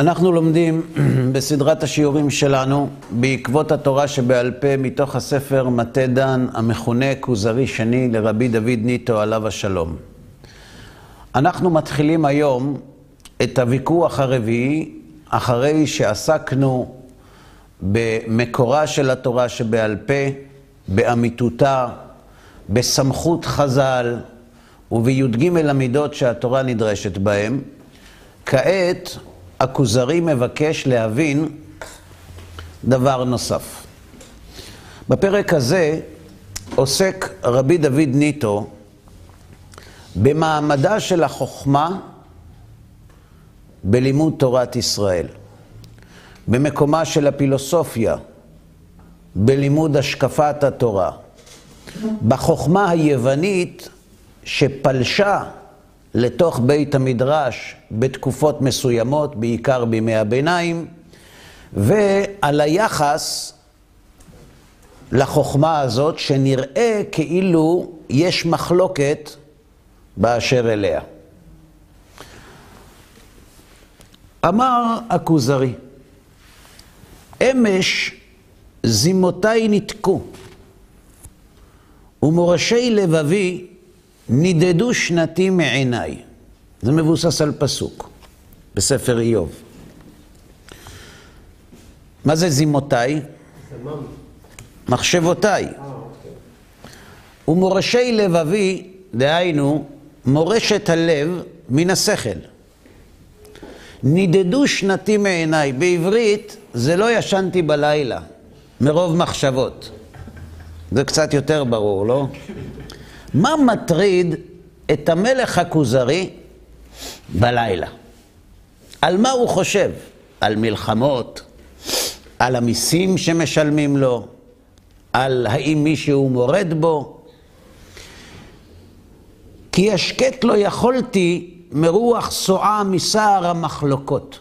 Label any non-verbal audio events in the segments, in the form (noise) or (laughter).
אנחנו לומדים (clears throat) בסדרת השיעורים שלנו בעקבות התורה שבעל פה מתוך הספר מטה דן המכונה כוזרי שני לרבי דוד ניטו עליו השלום. אנחנו מתחילים היום את הוויכוח הרביעי אחרי שעסקנו במקורה של התורה שבעל פה, באמיתותה, בסמכות חז"ל ובי"ג המידות שהתורה נדרשת בהם. כעת הכוזרי מבקש להבין דבר נוסף. בפרק הזה עוסק רבי דוד ניטו במעמדה של החוכמה בלימוד תורת ישראל, במקומה של הפילוסופיה בלימוד השקפת התורה, בחוכמה היוונית שפלשה לתוך בית המדרש בתקופות מסוימות, בעיקר בימי הביניים, ועל היחס לחוכמה הזאת, שנראה כאילו יש מחלוקת באשר אליה. אמר הכוזרי, אמש זימותיי ניתקו, ומורשי לבבי נידדו שנתי מעיניי. זה מבוסס על פסוק בספר איוב. מה זה זימותיי? מחשבותיי. ומורשי לבבי, דהיינו, מורשת הלב מן השכל. נידדו שנתי מעיניי. בעברית זה לא ישנתי בלילה, מרוב מחשבות. זה קצת יותר ברור, לא? מה מטריד את המלך הכוזרי בלילה? על מה הוא חושב? על מלחמות? על המיסים שמשלמים לו? על האם מישהו מורד בו? כי השקט לא יכולתי מרוח סועה מסער המחלוקות.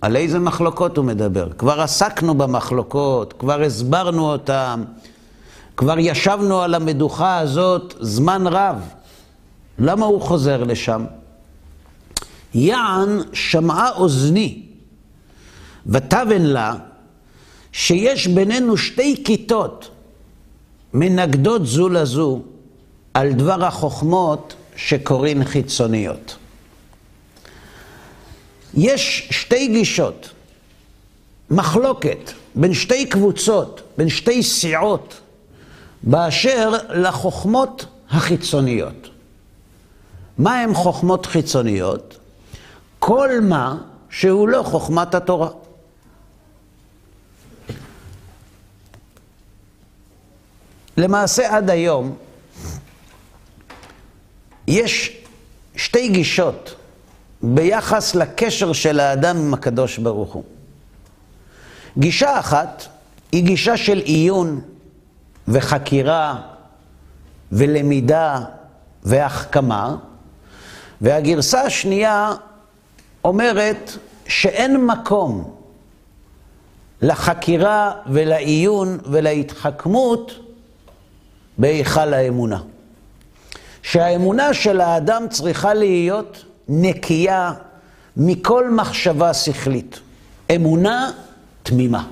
על איזה מחלוקות הוא מדבר? כבר עסקנו במחלוקות, כבר הסברנו אותן. כבר ישבנו על המדוכה הזאת זמן רב. למה הוא חוזר לשם? יען שמעה אוזני, ותבן לה שיש בינינו שתי כיתות מנגדות זו לזו על דבר החוכמות שקוראים חיצוניות. יש שתי גישות, מחלוקת בין שתי קבוצות, בין שתי סיעות, באשר לחוכמות החיצוניות. מה הן חוכמות חיצוניות? כל מה שהוא לא חוכמת התורה. למעשה עד היום יש שתי גישות ביחס לקשר של האדם עם הקדוש ברוך הוא. גישה אחת היא גישה של עיון וחקירה ולמידה והחכמה, והגרסה השנייה אומרת שאין מקום לחקירה ולעיון ולהתחכמות בהיכל האמונה. שהאמונה של האדם צריכה להיות נקייה מכל מחשבה שכלית. אמונה תמימה.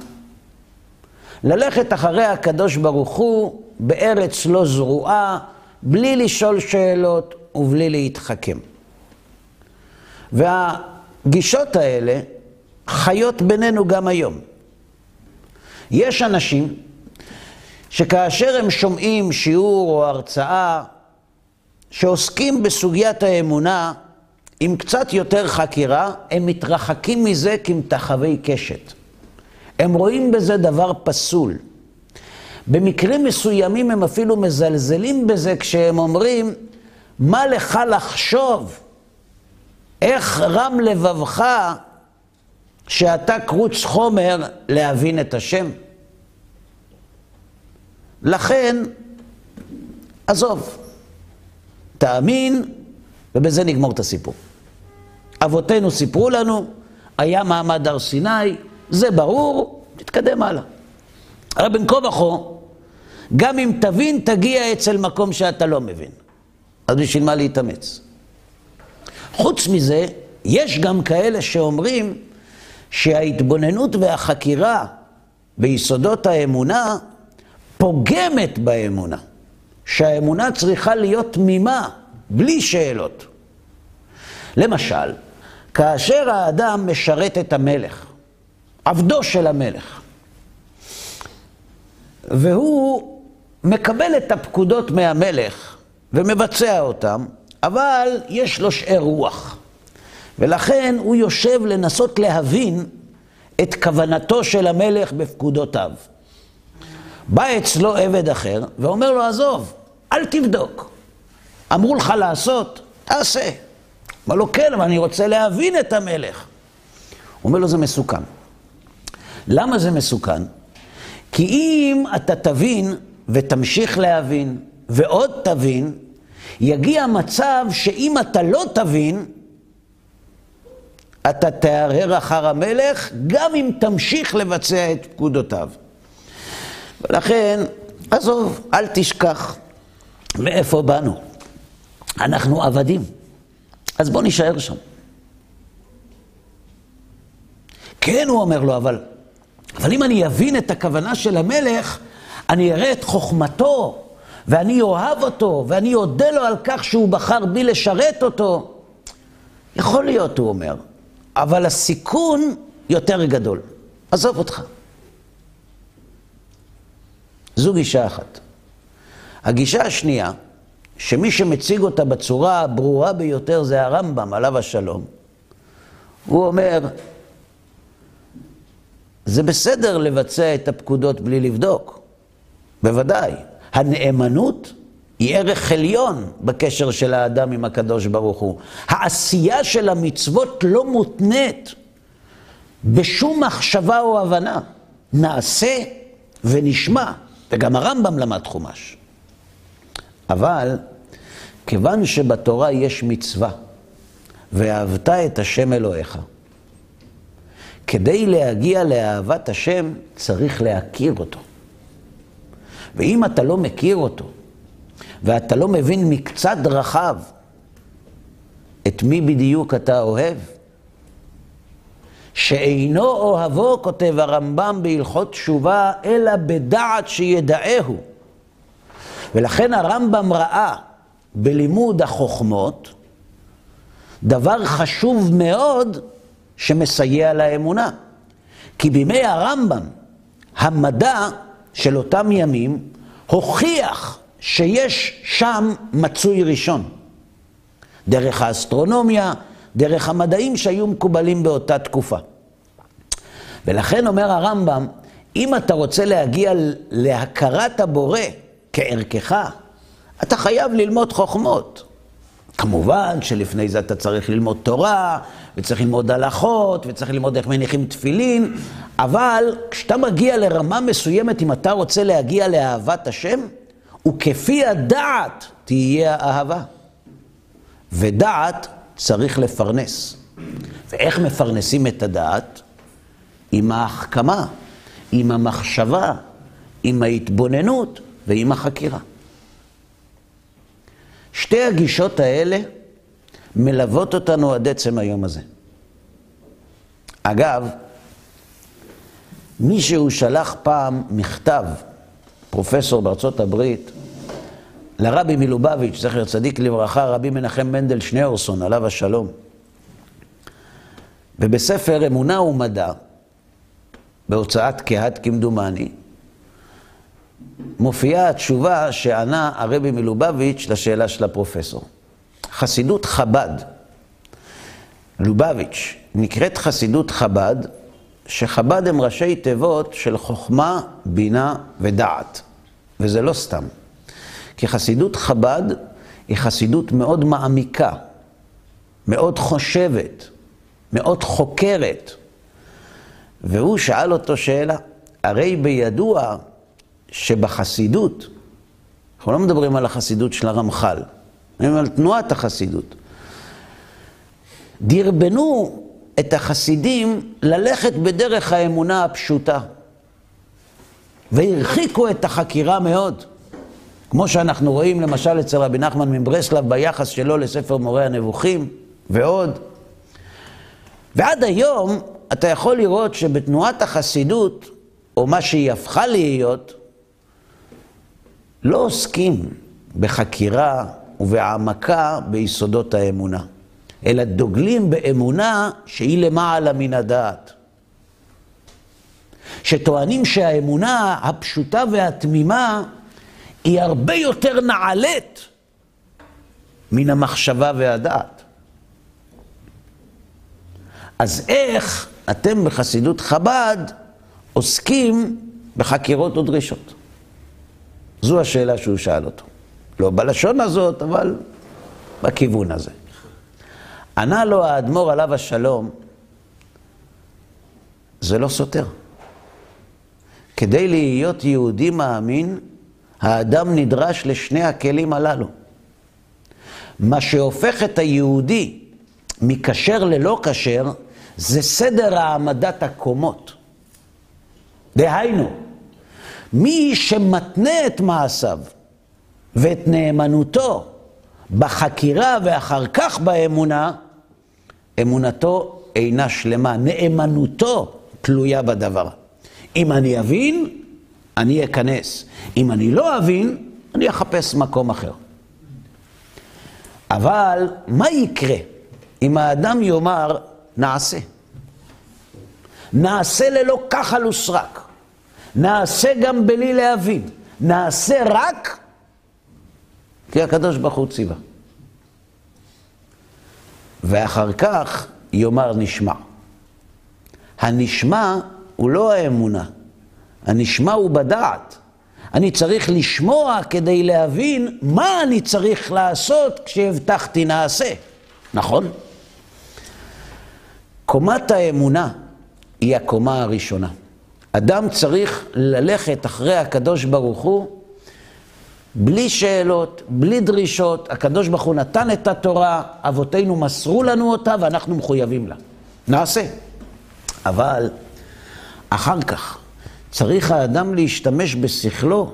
ללכת אחרי הקדוש ברוך הוא בארץ לא זרועה, בלי לשאול שאלות ובלי להתחכם. והגישות האלה חיות בינינו גם היום. יש אנשים שכאשר הם שומעים שיעור או הרצאה שעוסקים בסוגיית האמונה עם קצת יותר חקירה, הם מתרחקים מזה כמתחווי קשת. הם רואים בזה דבר פסול. במקרים מסוימים הם אפילו מזלזלים בזה כשהם אומרים, מה לך לחשוב? איך רם לבבך שאתה קרוץ חומר להבין את השם? לכן, עזוב, תאמין, ובזה נגמור את הסיפור. אבותינו סיפרו לנו, היה מעמד הר סיני, זה ברור, תתקדם הלאה. הרי בין כה וכה, גם אם תבין, תגיע אצל מקום שאתה לא מבין. אז בשביל מה להתאמץ? חוץ מזה, יש גם כאלה שאומרים שההתבוננות והחקירה ביסודות האמונה פוגמת באמונה. שהאמונה צריכה להיות תמימה, בלי שאלות. למשל, כאשר האדם משרת את המלך, עבדו של המלך, והוא מקבל את הפקודות מהמלך ומבצע אותן, אבל יש לו שאר רוח. ולכן הוא יושב לנסות להבין את כוונתו של המלך בפקודותיו. בא אצלו עבד אחר ואומר לו, עזוב, אל תבדוק. אמרו לך לעשות, תעשה. אמר לו, כן, אבל אני רוצה להבין את המלך. הוא אומר לו, זה מסוכן. למה זה מסוכן? כי אם אתה תבין ותמשיך להבין ועוד תבין, יגיע מצב שאם אתה לא תבין, אתה תהרהר אחר המלך, גם אם תמשיך לבצע את פקודותיו. ולכן, עזוב, אל תשכח מאיפה באנו. אנחנו עבדים. אז בוא נישאר שם. כן, הוא אומר לו, אבל, אבל אם אני אבין את הכוונה של המלך, אני אראה את חוכמתו, ואני אוהב אותו, ואני אודה לו על כך שהוא בחר בי לשרת אותו. יכול להיות, הוא אומר, אבל הסיכון יותר גדול. עזוב אותך. זו גישה אחת. הגישה השנייה, שמי שמציג אותה בצורה הברורה ביותר זה הרמב"ם, עליו השלום. הוא אומר, זה בסדר לבצע את הפקודות בלי לבדוק, בוודאי. הנאמנות היא ערך עליון בקשר של האדם עם הקדוש ברוך הוא. העשייה של המצוות לא מותנית בשום מחשבה או הבנה. נעשה ונשמע, וגם הרמב"ם למד חומש. אבל כיוון שבתורה יש מצווה, ואהבת את השם אלוהיך, כדי להגיע לאהבת השם צריך להכיר אותו. ואם אתה לא מכיר אותו, ואתה לא מבין מקצת דרכיו את מי בדיוק אתה אוהב, שאינו אוהבו, כותב הרמב"ם בהלכות תשובה, אלא בדעת שידעהו. ולכן הרמב"ם ראה בלימוד החוכמות דבר חשוב מאוד שמסייע לאמונה. כי בימי הרמב"ם, המדע של אותם ימים הוכיח שיש שם מצוי ראשון. דרך האסטרונומיה, דרך המדעים שהיו מקובלים באותה תקופה. ולכן אומר הרמב"ם, אם אתה רוצה להגיע להכרת הבורא כערכך, אתה חייב ללמוד חוכמות. כמובן שלפני זה אתה צריך ללמוד תורה, וצריך ללמוד הלכות, וצריך ללמוד איך מניחים תפילין, אבל כשאתה מגיע לרמה מסוימת, אם אתה רוצה להגיע לאהבת השם, וכפי הדעת תהיה האהבה. ודעת צריך לפרנס. ואיך מפרנסים את הדעת? עם ההחכמה, עם המחשבה, עם ההתבוננות ועם החקירה. שתי הגישות האלה מלוות אותנו עד עצם היום הזה. אגב, מישהו שלח פעם מכתב, פרופסור בארצות הברית, לרבי מלובביץ', זכר צדיק לברכה, רבי מנחם מנדל שניאורסון, עליו השלום. ובספר אמונה ומדע, בהוצאת קהת כמדומני, מופיעה התשובה שענה הרבי מלובביץ' לשאלה של הפרופסור. חסידות חב"ד, לובביץ', נקראת חסידות חב"ד, שחב"ד הם ראשי תיבות של חוכמה, בינה ודעת. וזה לא סתם. כי חסידות חב"ד היא חסידות מאוד מעמיקה, מאוד חושבת, מאוד חוקרת. והוא שאל אותו שאלה, הרי בידוע שבחסידות, אנחנו לא מדברים על החסידות של הרמח"ל, מדברים על תנועת החסידות. דרבנו את החסידים ללכת בדרך האמונה הפשוטה, והרחיקו את החקירה מאוד. כמו שאנחנו רואים למשל אצל רבי נחמן מברסלב ביחס שלו לספר מורה הנבוכים ועוד. ועד היום אתה יכול לראות שבתנועת החסידות, או מה שהיא הפכה להיות, לא עוסקים בחקירה ובהעמקה ביסודות האמונה, אלא דוגלים באמונה שהיא למעלה מן הדעת. שטוענים שהאמונה הפשוטה והתמימה היא הרבה יותר נעלית מן המחשבה והדעת. אז איך אתם בחסידות חב"ד עוסקים בחקירות ודרישות? זו השאלה שהוא שאל אותו. לא בלשון הזאת, אבל בכיוון הזה. ענה לו האדמו"ר עליו השלום, זה לא סותר. כדי להיות יהודי מאמין, האדם נדרש לשני הכלים הללו. מה שהופך את היהודי מכשר ללא כשר, זה סדר העמדת הקומות. דהיינו, מי שמתנה את מעשיו ואת נאמנותו בחקירה ואחר כך באמונה, אמונתו אינה שלמה, נאמנותו תלויה בדבר. אם אני אבין, אני אכנס. אם אני לא אבין, אני אחפש מקום אחר. אבל מה יקרה אם האדם יאמר, נעשה? נעשה ללא כחל וסרק. נעשה גם בלי להבין. נעשה רק כי הקדוש ברוך הוא ציווה. ואחר כך יאמר נשמע. הנשמע הוא לא האמונה, הנשמע הוא בדעת. אני צריך לשמוע כדי להבין מה אני צריך לעשות כשהבטחתי נעשה, נכון? קומת האמונה היא הקומה הראשונה. אדם צריך ללכת אחרי הקדוש ברוך הוא בלי שאלות, בלי דרישות. הקדוש ברוך הוא נתן את התורה, אבותינו מסרו לנו אותה ואנחנו מחויבים לה. נעשה. אבל אחר כך צריך האדם להשתמש בשכלו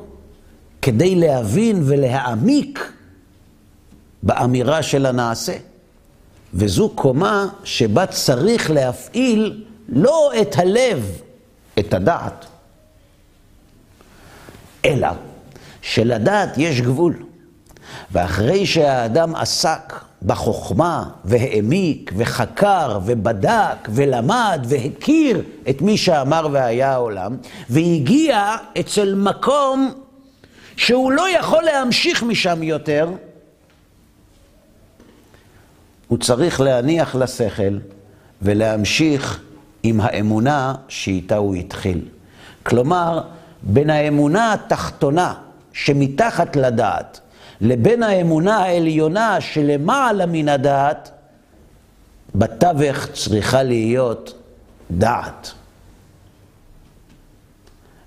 כדי להבין ולהעמיק באמירה של הנעשה. וזו קומה שבה צריך להפעיל לא את הלב, את הדעת, אלא שלדעת יש גבול. ואחרי שהאדם עסק בחוכמה והעמיק וחקר ובדק ולמד והכיר את מי שאמר והיה העולם, והגיע אצל מקום שהוא לא יכול להמשיך משם יותר, הוא צריך להניח לשכל ולהמשיך עם האמונה שאיתה הוא התחיל. כלומר, בין האמונה התחתונה שמתחת לדעת לבין האמונה העליונה שלמעלה מן הדעת, בתווך צריכה להיות דעת.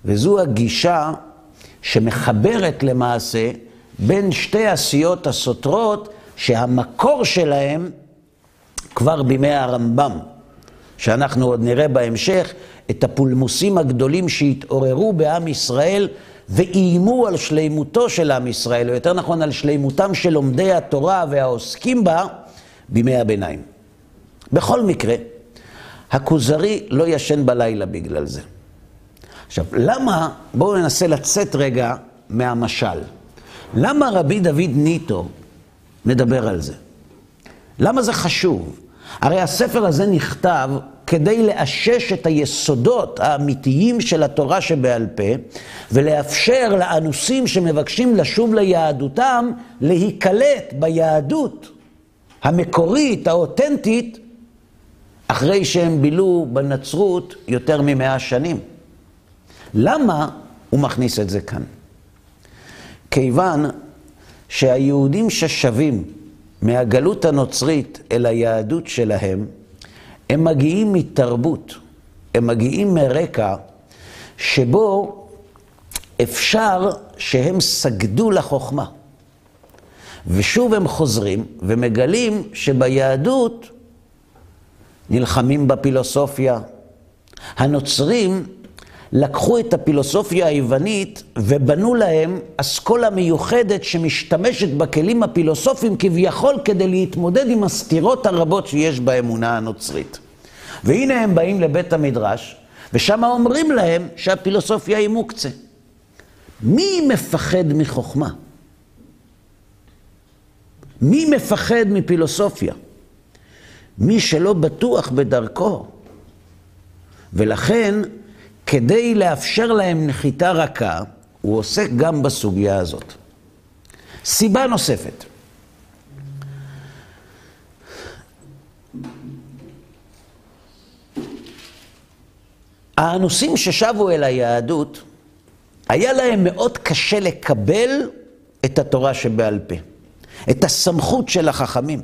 וזו הגישה שמחברת למעשה בין שתי עשיות הסותרות שהמקור שלהם כבר בימי הרמב"ם, שאנחנו עוד נראה בהמשך את הפולמוסים הגדולים שהתעוררו בעם ישראל ואיימו על שלימותו של עם ישראל, או יותר נכון על שלימותם של לומדי התורה והעוסקים בה בימי הביניים. בכל מקרה, הכוזרי לא ישן בלילה בגלל זה. עכשיו, למה, בואו ננסה לצאת רגע מהמשל. למה רבי דוד ניטו מדבר על זה? למה זה חשוב? הרי הספר הזה נכתב כדי לאשש את היסודות האמיתיים של התורה שבעל פה, ולאפשר לאנוסים שמבקשים לשוב ליהדותם, להיקלט ביהדות המקורית, האותנטית, אחרי שהם בילו בנצרות יותר ממאה שנים. למה הוא מכניס את זה כאן? כיוון שהיהודים ששבים מהגלות הנוצרית אל היהדות שלהם, הם מגיעים מתרבות, הם מגיעים מרקע שבו אפשר שהם סגדו לחוכמה. ושוב הם חוזרים ומגלים שביהדות נלחמים בפילוסופיה. הנוצרים לקחו את הפילוסופיה היוונית ובנו להם אסכולה מיוחדת שמשתמשת בכלים הפילוסופיים כביכול כדי להתמודד עם הסתירות הרבות שיש באמונה הנוצרית. והנה הם באים לבית המדרש, ושם אומרים להם שהפילוסופיה היא מוקצה. מי מפחד מחוכמה? מי מפחד מפילוסופיה? מי שלא בטוח בדרכו. ולכן, כדי לאפשר להם נחיתה רכה, הוא עוסק גם בסוגיה הזאת. סיבה נוספת. האנוסים ששבו אל היהדות, היה להם מאוד קשה לקבל את התורה שבעל פה, את הסמכות של החכמים.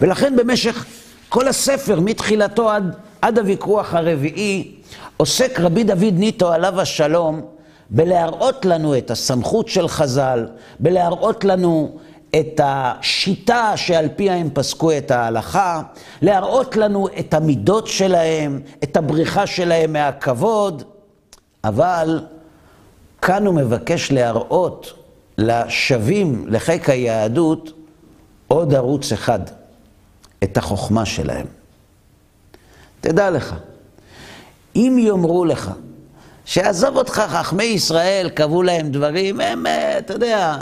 ולכן במשך כל הספר, מתחילתו עד, עד הוויכוח הרביעי, עוסק רבי דוד ניטו, עליו השלום, בלהראות לנו את הסמכות של חז"ל, בלהראות לנו את השיטה שעל פיה הם פסקו את ההלכה, להראות לנו את המידות שלהם, את הבריחה שלהם מהכבוד, אבל כאן הוא מבקש להראות לשבים לחיק היהדות עוד ערוץ אחד, את החוכמה שלהם. תדע לך, אם יאמרו לך שעזוב אותך, חכמי ישראל קבעו להם דברים, הם, אה, אתה יודע,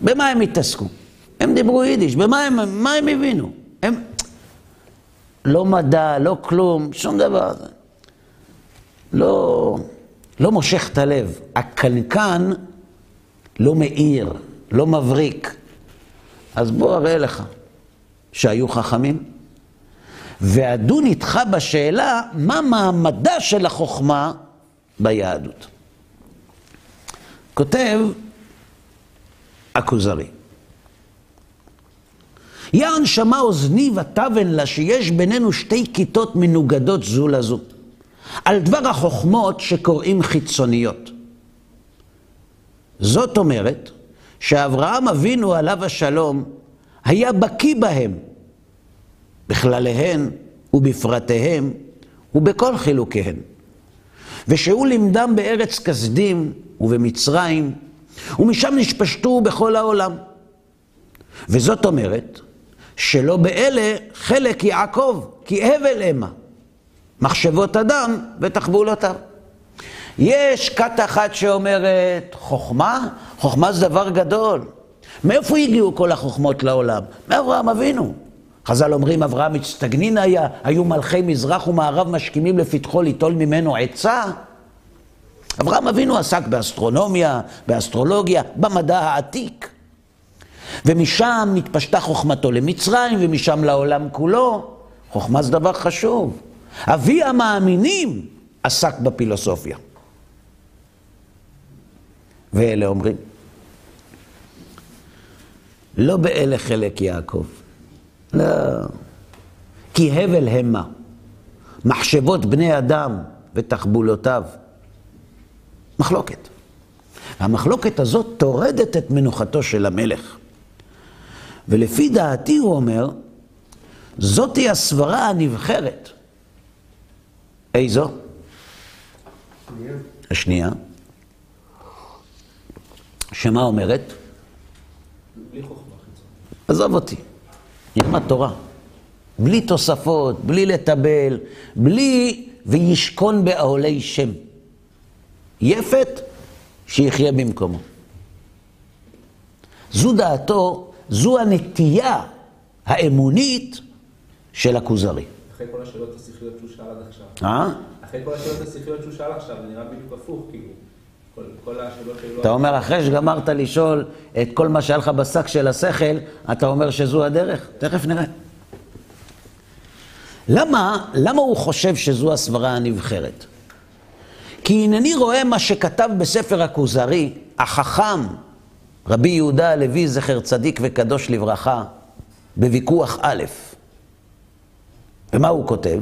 במה הם התעסקו? הם דיברו יידיש, במה הם, מה הם הבינו? הם... לא מדע, לא כלום, שום דבר. לא, לא מושך את הלב. הקנקן לא מאיר, לא מבריק. אז בוא אראה לך שהיו חכמים. ואדון איתך בשאלה מה מעמדה של החוכמה ביהדות. כותב הכוזרי. יען שמע אוזני ותבן לה שיש בינינו שתי כיתות מנוגדות זו לזו, על דבר החוכמות שקוראים חיצוניות. זאת אומרת שאברהם אבינו עליו השלום היה בקיא בהם, בכלליהן ובפרטיהם ובכל חילוקיהן. ושהוא לימדם בארץ כסדים ובמצרים ומשם נשפשטו בכל העולם. וזאת אומרת שלא באלה חלק יעקב, כי הבל המה, מחשבות אדם ותחבולותיו. יש כת אחת שאומרת, חוכמה? חוכמה זה דבר גדול. מאיפה הגיעו כל החוכמות לעולם? מאברהם אבינו. חז"ל אומרים, אברהם מצטגנין היה, היו מלכי מזרח ומערב משכימים לפתחו ליטול ממנו עצה. אברהם אבינו עסק באסטרונומיה, באסטרולוגיה, במדע העתיק. ומשם נתפשטה חוכמתו למצרים, ומשם לעולם כולו. חוכמה זה דבר חשוב. אבי המאמינים עסק בפילוסופיה. ואלה אומרים, לא באלה חלק יעקב. לא. כי הבל המה, מחשבות בני אדם ותחבולותיו. מחלוקת. המחלוקת הזאת טורדת את מנוחתו של המלך. ולפי דעתי, הוא אומר, זאתי הסברה הנבחרת. איזו? השנייה. שמה אומרת? בלי חוכמה. עזוב אותי, נלמד תורה. בלי תוספות, בלי לטבל, בלי וישכון באוהלי שם. יפת, שיחיה במקומו. זו דעתו, זו הנטייה האמונית של הכוזרי. אחרי כל השאלות השכליות שהוא שאל עד עכשיו. אה? אחרי כל השאלות השכליות שהוא שאל עכשיו, זה נראה בדיוק הפוך, כאילו. כל, כל השאלות שהיו... אתה אומר, אחרי שגמרת לשאול את כל מה שהיה לך בשק של השכל, אתה אומר שזו הדרך? תכף נראה. למה, למה הוא חושב שזו הסברה הנבחרת? כי הנני רואה מה שכתב בספר הכוזרי, החכם, רבי יהודה הלוי, זכר צדיק וקדוש לברכה, בוויכוח א'. ומה הוא כותב?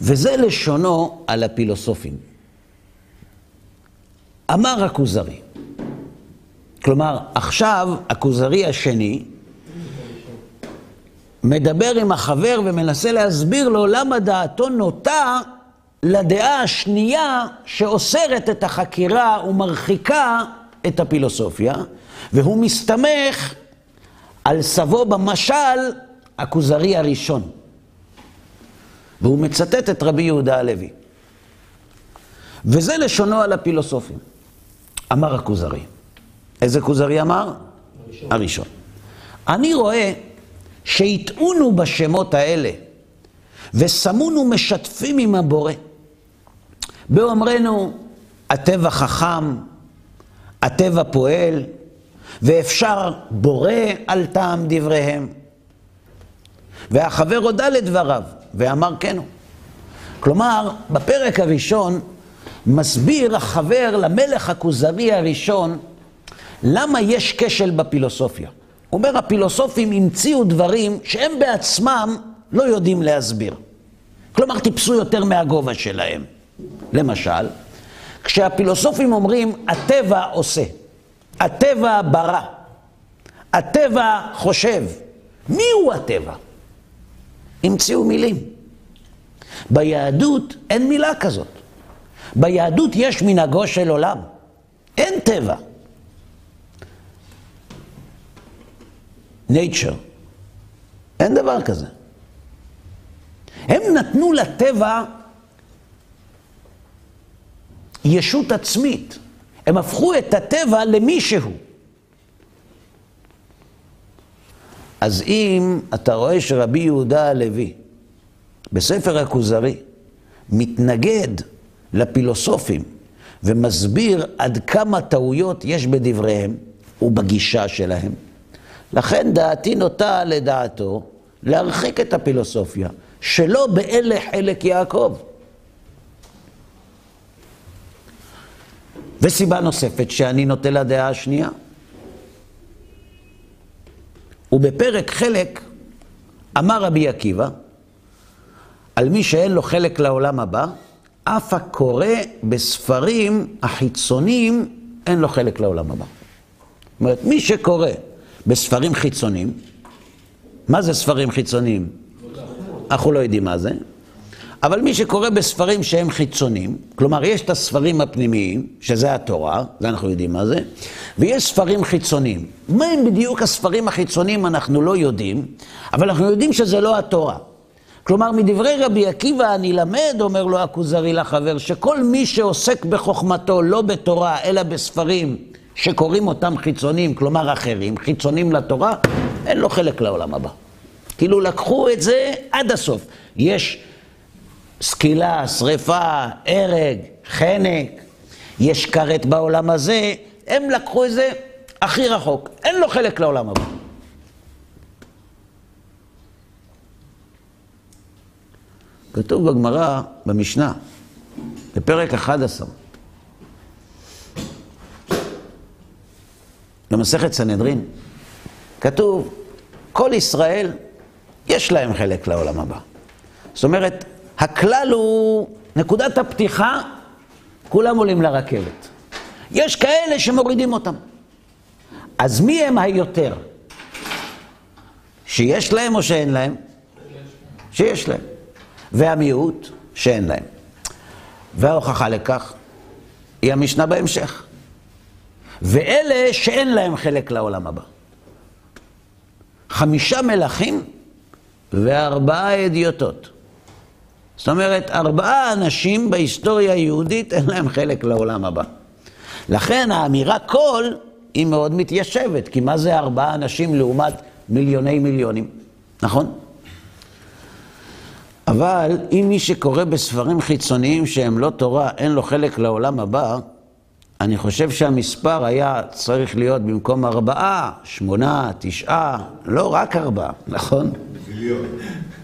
וזה לשונו על הפילוסופים. אמר הכוזרי, כלומר, עכשיו הכוזרי השני מדבר עם החבר ומנסה להסביר לו למה דעתו נוטה לדעה השנייה שאוסרת את החקירה ומרחיקה את הפילוסופיה, והוא מסתמך על סבו במשל הכוזרי הראשון. והוא מצטט את רבי יהודה הלוי. וזה לשונו על הפילוסופים. אמר הכוזרי. איזה כוזרי אמר? הראשון. הראשון. אני רואה שהטעונו בשמות האלה ושמונו משתפים עם הבורא. באומרנו, הטבע חכם, הטבע פועל, ואפשר בורא על טעם דבריהם. והחבר הודה לדבריו, ואמר כן הוא. כלומר, בפרק הראשון מסביר החבר למלך הכוזרי הראשון למה יש כשל בפילוסופיה. אומר, הפילוסופים המציאו דברים שהם בעצמם לא יודעים להסביר. כלומר, טיפסו יותר מהגובה שלהם. למשל, כשהפילוסופים אומרים, הטבע עושה, הטבע ברא, הטבע חושב, מי הוא הטבע? המציאו מילים. ביהדות אין מילה כזאת. ביהדות יש מנהגו של עולם. אין טבע. nature. אין דבר כזה. הם נתנו לטבע ישות עצמית. הם הפכו את הטבע למישהו. אז אם אתה רואה שרבי יהודה הלוי בספר הכוזרי מתנגד לפילוסופים ומסביר עד כמה טעויות יש בדבריהם ובגישה שלהם, לכן דעתי נוטה לדעתו להרחיק את הפילוסופיה, שלא באלה חלק יעקב. וסיבה נוספת שאני נוטה לדעה השנייה. ובפרק חלק אמר רבי עקיבא, על מי שאין לו חלק לעולם הבא, אף הקורא בספרים החיצוניים אין לו חלק לעולם הבא. זאת אומרת, מי שקורא בספרים חיצוניים, מה זה ספרים חיצוניים? אנחנו לא יודעים מה זה. אבל מי שקורא בספרים שהם חיצוניים, כלומר יש את הספרים הפנימיים, שזה התורה, זה אנחנו יודעים מה זה, ויש ספרים חיצוניים. מה הם בדיוק הספרים החיצוניים אנחנו לא יודעים, אבל אנחנו יודעים שזה לא התורה. כלומר, מדברי רבי עקיבא אני למד, אומר לו הכוזרי לחבר, שכל מי שעוסק בחוכמתו לא בתורה, אלא בספרים שקוראים אותם חיצוניים, כלומר אחרים, חיצוניים לתורה, אין לו חלק לעולם הבא. כאילו לקחו את זה עד הסוף. יש סקילה, שריפה, הרג, חנק, יש כרת בעולם הזה, הם לקחו את זה הכי רחוק, אין לו חלק לעולם הבא. כתוב בגמרא, במשנה, בפרק 11, במסכת סנהדרין, כתוב, כל ישראל, יש להם חלק לעולם הבא. זאת אומרת, הכלל הוא, נקודת הפתיחה, כולם עולים לרכבת. יש כאלה שמורידים אותם. אז מי הם היותר? שיש להם או שאין להם? שיש להם. והמיעוט, שאין להם. וההוכחה לכך היא המשנה בהמשך. ואלה שאין להם חלק לעולם הבא. חמישה מלכים וארבעה אדיוטות. זאת אומרת, ארבעה אנשים בהיסטוריה היהודית אין להם חלק לעולם הבא. לכן האמירה כל היא מאוד מתיישבת, כי מה זה ארבעה אנשים לעומת מיליוני מיליונים, נכון? אבל אם מי שקורא בספרים חיצוניים שהם לא תורה, אין לו חלק לעולם הבא, אני חושב שהמספר היה צריך להיות במקום ארבעה, שמונה, תשעה, לא רק ארבעה, נכון? מיליון.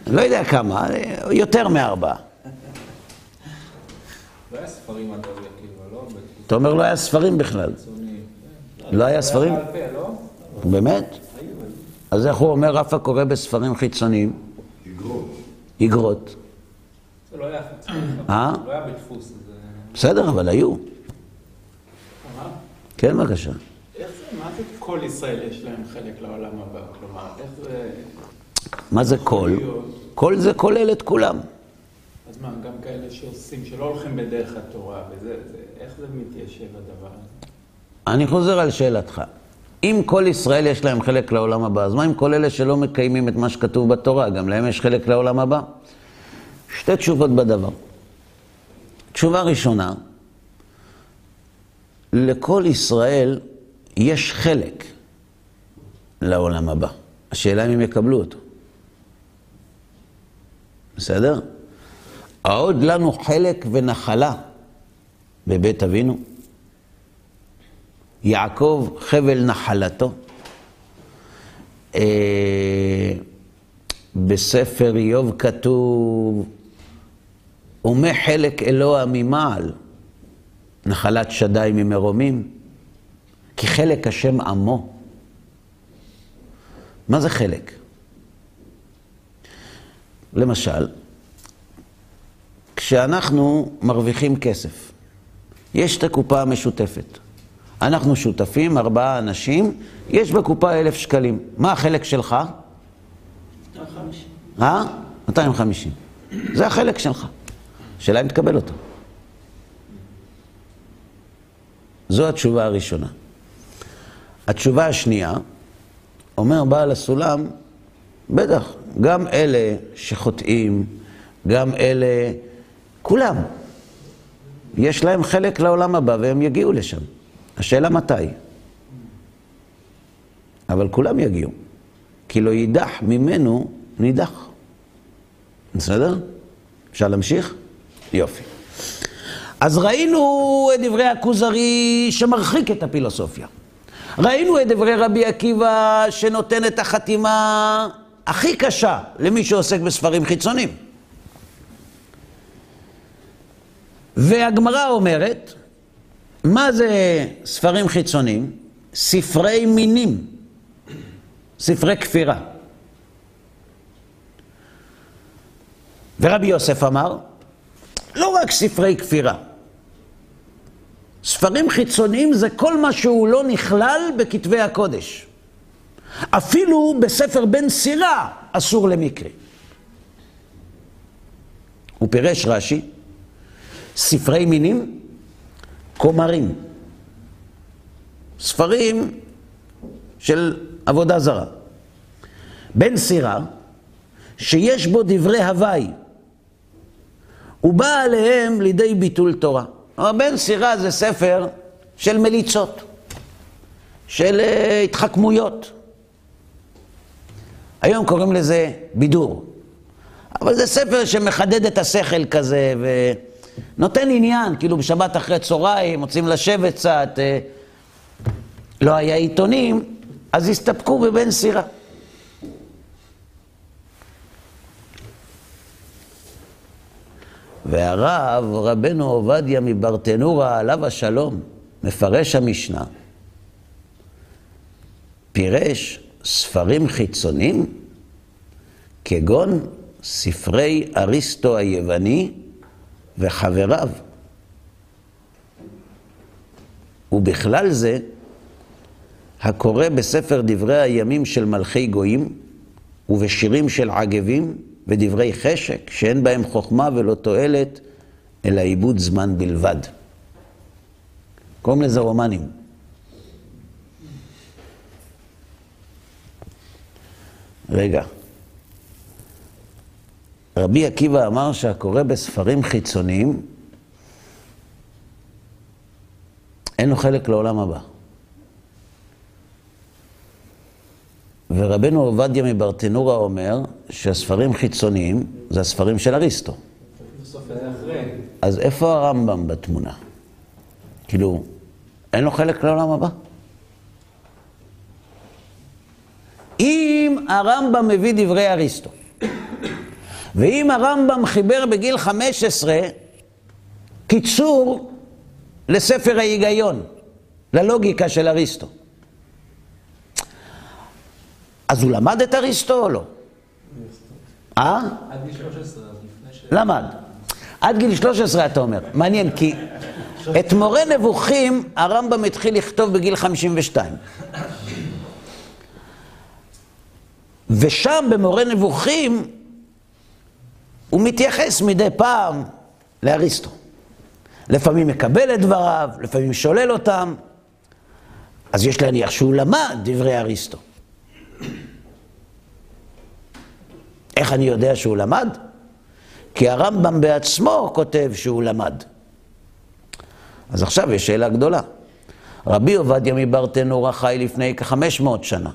לא יודע כמה, יותר מארבעה. לא היה ספרים עד כאילו, לא? אתה אומר לא היה ספרים בכלל. לא היה ספרים? לא? באמת? אז איך הוא אומר, רפה קורא בספרים חיצוניים? איגרות. איגרות. זה לא היה אה? לא היה בדפוס. בסדר, אבל היו. כן, בבקשה. איך זה, מה זה כל ישראל יש להם חלק לעולם הבא? כלומר, איך זה... מה זה כל? כל זה כולל את כולם. אז מה, גם כאלה שעושים, שלא הולכים בדרך התורה, וזה, זה, איך זה מתיישב הדבר הזה? אני חוזר על שאלתך. אם כל ישראל יש להם חלק לעולם הבא, אז מה עם כל אלה שלא מקיימים את מה שכתוב בתורה? גם להם יש חלק לעולם הבא? שתי תשובות בדבר. תשובה ראשונה, לכל ישראל יש חלק לעולם הבא. השאלה אם הם יקבלו אותו. בסדר? העוד לנו חלק ונחלה בבית אבינו. יעקב חבל נחלתו. אה, בספר איוב כתוב, ומה חלק אלוה ממעל, נחלת שדי ממרומים, כי חלק השם עמו. מה זה חלק? למשל, כשאנחנו מרוויחים כסף, יש את הקופה המשותפת. אנחנו שותפים, ארבעה אנשים, יש בקופה אלף שקלים. מה החלק שלך? 250. אה? 250. זה החלק שלך. השאלה אם תקבל אותו. זו התשובה הראשונה. התשובה השנייה, אומר בעל הסולם, בטח, גם אלה שחוטאים, גם אלה, כולם, יש להם חלק לעולם הבא והם יגיעו לשם. השאלה מתי. אבל כולם יגיעו, כי לא יידח ממנו נידח. בסדר? אפשר להמשיך? יופי. אז ראינו את דברי הכוזרי שמרחיק את הפילוסופיה. ראינו את דברי רבי עקיבא שנותן את החתימה הכי קשה למי שעוסק בספרים חיצוניים. והגמרא אומרת, מה זה ספרים חיצוניים? ספרי מינים, ספרי כפירה. ורבי יוסף אמר, לא רק ספרי כפירה. ספרים חיצוניים זה כל מה שהוא לא נכלל בכתבי הקודש. אפילו בספר בן סירה אסור למקרה. הוא פירש רש"י, ספרי מינים, כומרים. ספרים של עבודה זרה. בן סירה, שיש בו דברי הוואי, הוא בא עליהם לידי ביטול תורה. בן סירה זה ספר של מליצות, של uh, התחכמויות. היום קוראים לזה בידור. אבל זה ספר שמחדד את השכל כזה ונותן עניין, כאילו בשבת אחרי צהריים, רוצים לשבת קצת, אה, לא היה עיתונים, אז הסתפקו בבן סירה. והרב, רבנו עובדיה מברטנורה, עליו השלום, מפרש המשנה, פירש ספרים חיצוניים כגון ספרי אריסטו היווני וחבריו. ובכלל זה, הקורא בספר דברי הימים של מלכי גויים ובשירים של עגבים ודברי חשק, שאין בהם חוכמה ולא תועלת, אלא עיבוד זמן בלבד. קוראים לזה רומנים. רגע. רבי עקיבא אמר שהקורא בספרים חיצוניים, אין לו חלק לעולם הבא. ורבנו עובדיה מברטנורה אומר שהספרים חיצוניים זה הספרים של אריסטו. אז איפה הרמב"ם בתמונה? כאילו, אין לו חלק לעולם הבא? אם הרמב"ם מביא דברי אריסטו, ואם הרמב"ם חיבר בגיל 15 קיצור לספר ההיגיון, ללוגיקה של אריסטו, אז הוא למד את אריסטו או לא? אה? עד גיל 13, אז לפני ש... למד. עד גיל 13 אתה אומר. מעניין, כי את מורה נבוכים הרמב"ם התחיל לכתוב בגיל 52. ושם במורה נבוכים הוא מתייחס מדי פעם לאריסטו. לפעמים מקבל את דבריו, לפעמים שולל אותם. אז יש להניח שהוא למד דברי אריסטו. איך אני יודע שהוא למד? כי הרמב"ם בעצמו כותב שהוא למד. אז עכשיו יש שאלה גדולה. רבי עובדיה מברטנורה חי לפני כ-500 שנה,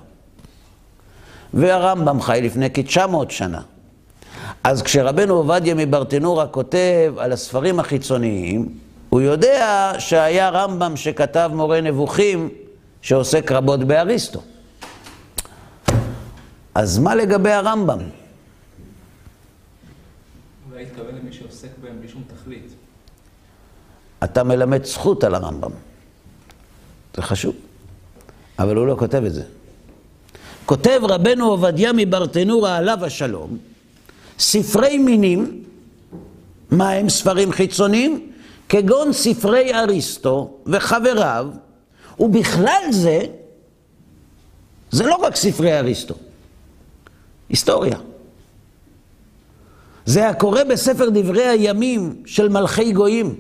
והרמב"ם חי לפני כ-900 שנה. אז כשרבנו עובדיה מברטנורה כותב על הספרים החיצוניים, הוא יודע שהיה רמב"ם שכתב מורה נבוכים שעוסק רבות באריסטו. אז מה לגבי הרמב"ם? אולי התכוון למי שעוסק בהם בלי שום תכלית. אתה מלמד זכות על הרמב"ם. זה חשוב, אבל הוא לא כותב את זה. כותב רבנו עובדיה מברטנורה עליו השלום, ספרי מינים, מה הם ספרים חיצוניים? כגון ספרי אריסטו וחבריו, ובכלל זה, זה לא רק ספרי אריסטו, היסטוריה. זה הקורה בספר דברי הימים של מלכי גויים.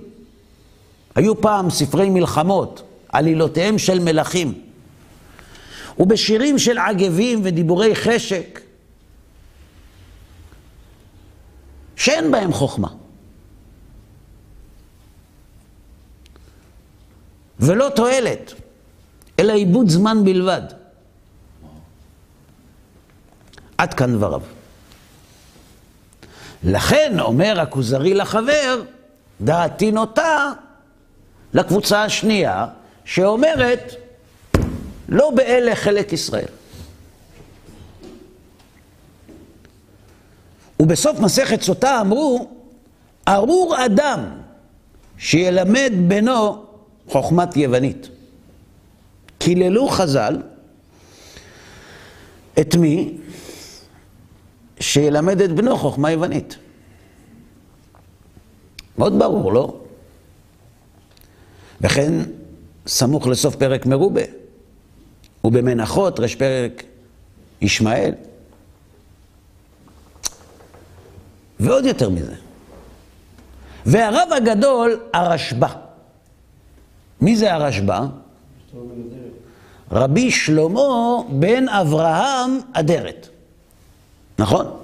היו פעם ספרי מלחמות, עלילותיהם של מלכים. ובשירים של עגבים ודיבורי חשק, שאין בהם חוכמה. ולא תועלת, אלא עיבוד זמן בלבד. עד כאן דבריו. לכן, אומר הכוזרי לחבר, דעתי נוטה לקבוצה השנייה, שאומרת, לא באלה חלק ישראל. ובסוף מסכת סוטה אמרו, ארור אדם שילמד בנו חוכמת יוונית. קיללו חז"ל את מי? שילמד את בנו חוכמה יוונית. מאוד ברור, לא? וכן, סמוך לסוף פרק מרובה, ובמנחות, רש פרק ישמעאל. ועוד יותר מזה. והרב הגדול, הרשב"א. מי זה הרשב"א? רבי שלמה בן אברהם אדרת. נכון?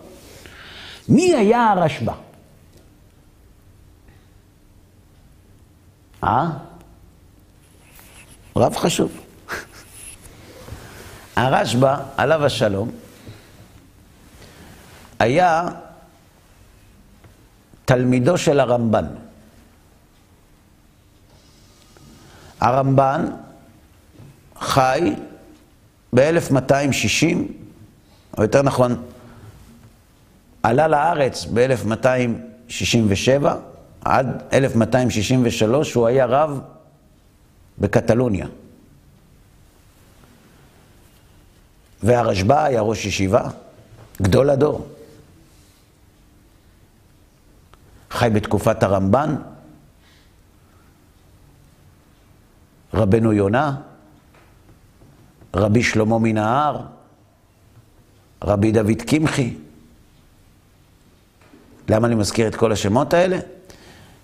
מי היה הרשב"א? אה? רב חשוב. הרשב"א, עליו השלום, היה תלמידו של הרמב"ן. הרמב"ן חי ב-1260, או יותר נכון, עלה לארץ ב-1267, עד 1263 הוא היה רב בקטלוניה. והרשב"א היה ראש ישיבה, גדול הדור. חי בתקופת הרמב"ן, רבנו יונה, רבי שלמה מן ההר, רבי דוד קמחי. למה אני מזכיר את כל השמות האלה?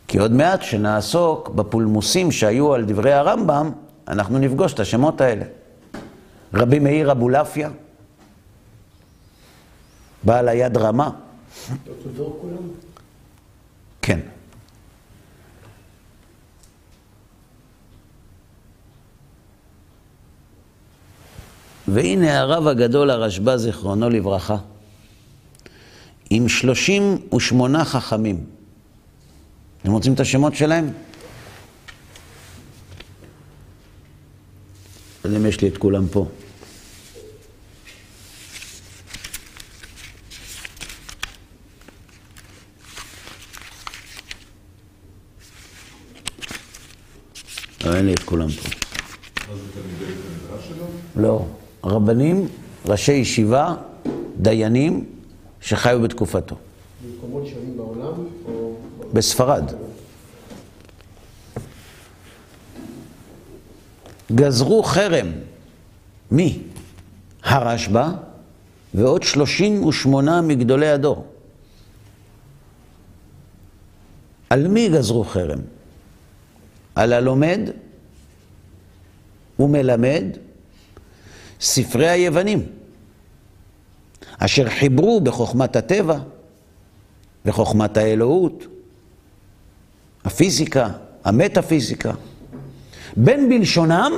כי עוד מעט כשנעסוק בפולמוסים שהיו על דברי הרמב"ם, אנחנו נפגוש את השמות האלה. רבי מאיר אבולעפיה, בעל היד רמה. כן. והנה הרב הגדול הרשב"א, זיכרונו לברכה, עם שלושים ושמונה חכמים. אתם רוצים את השמות שלהם? אם יש לי את כולם פה. לא, אין לי את כולם פה. לא. רבנים, ראשי ישיבה, דיינים, שחיו בתקופתו. במקומות שונים בעולם? או... בספרד. גזרו חרם. מי? הרשב"א ועוד 38 מגדולי הדור. על מי גזרו חרם? על הלומד ומלמד ספרי היוונים, אשר חיברו בחוכמת הטבע וחוכמת האלוהות, הפיזיקה, המטאפיזיקה. בין בלשונם,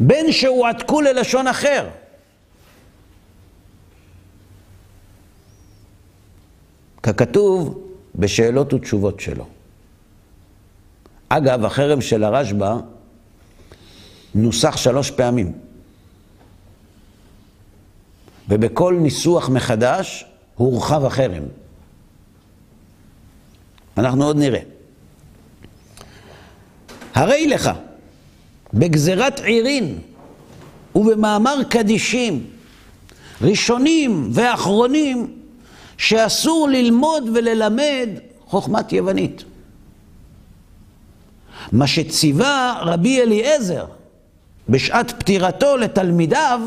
בין שהועתקו ללשון אחר. ככתוב בשאלות ותשובות שלו. אגב, החרם של הרשב"א נוסח שלוש פעמים. ובכל ניסוח מחדש הורחב החרם. אנחנו עוד נראה. הרי לך, בגזירת עירין ובמאמר קדישים, ראשונים ואחרונים, שאסור ללמוד וללמד חוכמת יוונית. מה שציווה רבי אליעזר בשעת פטירתו לתלמידיו,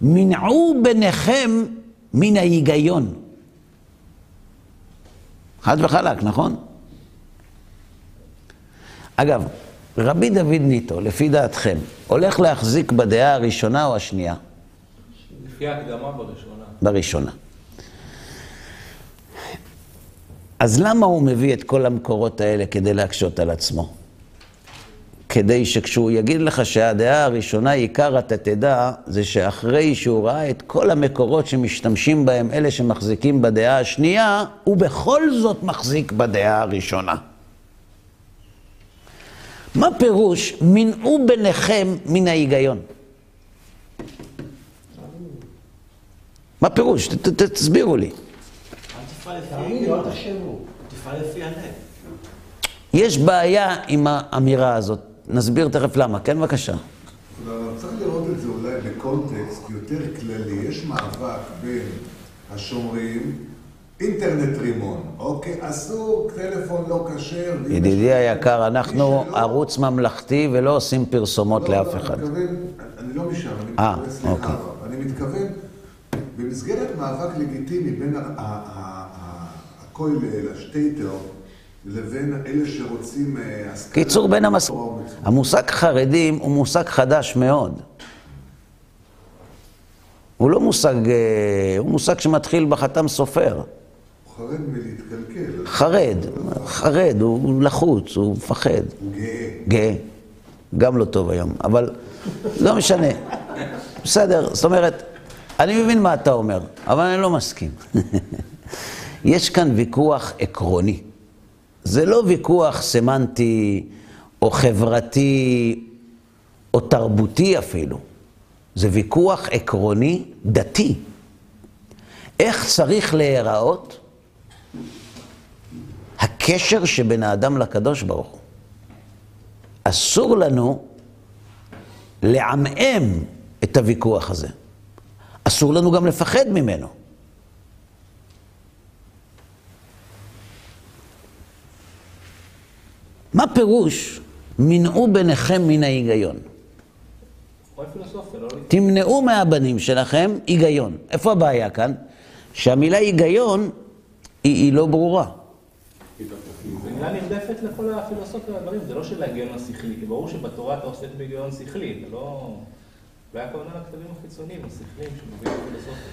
מנעו ביניכם מן ההיגיון. חד וחלק, נכון? אגב, רבי דוד ניטו, לפי דעתכם, הולך להחזיק בדעה הראשונה או השנייה? לפי ההקדמה בראשונה. בראשונה. אז למה הוא מביא את כל המקורות האלה כדי להקשות על עצמו? כדי שכשהוא יגיד לך שהדעה הראשונה, עיקר אתה תדע, זה שאחרי שהוא ראה את כל המקורות שמשתמשים בהם אלה שמחזיקים בדעה השנייה, הוא בכל זאת מחזיק בדעה הראשונה. מה פירוש מנעו ביניכם מן ההיגיון? מה פירוש? תסבירו לי. יש בעיה עם האמירה הזאת. נסביר תכף למה. כן, בבקשה. צריך לראות את זה אולי בקונטקסט יותר כללי. יש מאבק בין השומרים, אינטרנט רימון, אוקיי? אסור, טלפון לא כשר. ידידי היקר, אנחנו ערוץ ממלכתי ולא עושים פרסומות לא, לאף לא, אחד. אני לא משם, אני אה, מתכוון, סליחה, אוקיי. אני מתכוון, במסגרת מאבק לגיטימי בין הכולל, השטייטר, לבין אלה שרוצים אה, השכלה... קיצור, בין המס... המושג חרדים הוא מושג חדש מאוד. הוא לא מושג, אה, הוא מושג שמתחיל בחתם סופר. חרד מלהתקלקל, חרד, חרד, הוא לחוץ, הוא מפחד. גאה. גאה. גם לא טוב היום, אבל לא משנה. בסדר, זאת אומרת, אני מבין מה אתה אומר, אבל אני לא מסכים. יש כאן ויכוח עקרוני. זה לא ויכוח סמנטי או חברתי או תרבותי אפילו. זה ויכוח עקרוני דתי. איך צריך להיראות הקשר שבין האדם לקדוש ברוך הוא. אסור לנו לעמעם את הוויכוח הזה. אסור לנו גם לפחד ממנו. מה פירוש מנעו ביניכם מן ההיגיון? תמנעו מהבנים שלכם היגיון. איפה הבעיה כאן? שהמילה היגיון היא, היא לא ברורה. זו מילה נרדפת לכל הפילוסופיה והדברים, זה לא של ההיגיון השכלי, כי ברור שבתורה אתה עוסק בהיגיון שכלי, זה לא... לא היה כוונה לכתבים החיצוניים, השכליים, שמביאים פילוסופיה.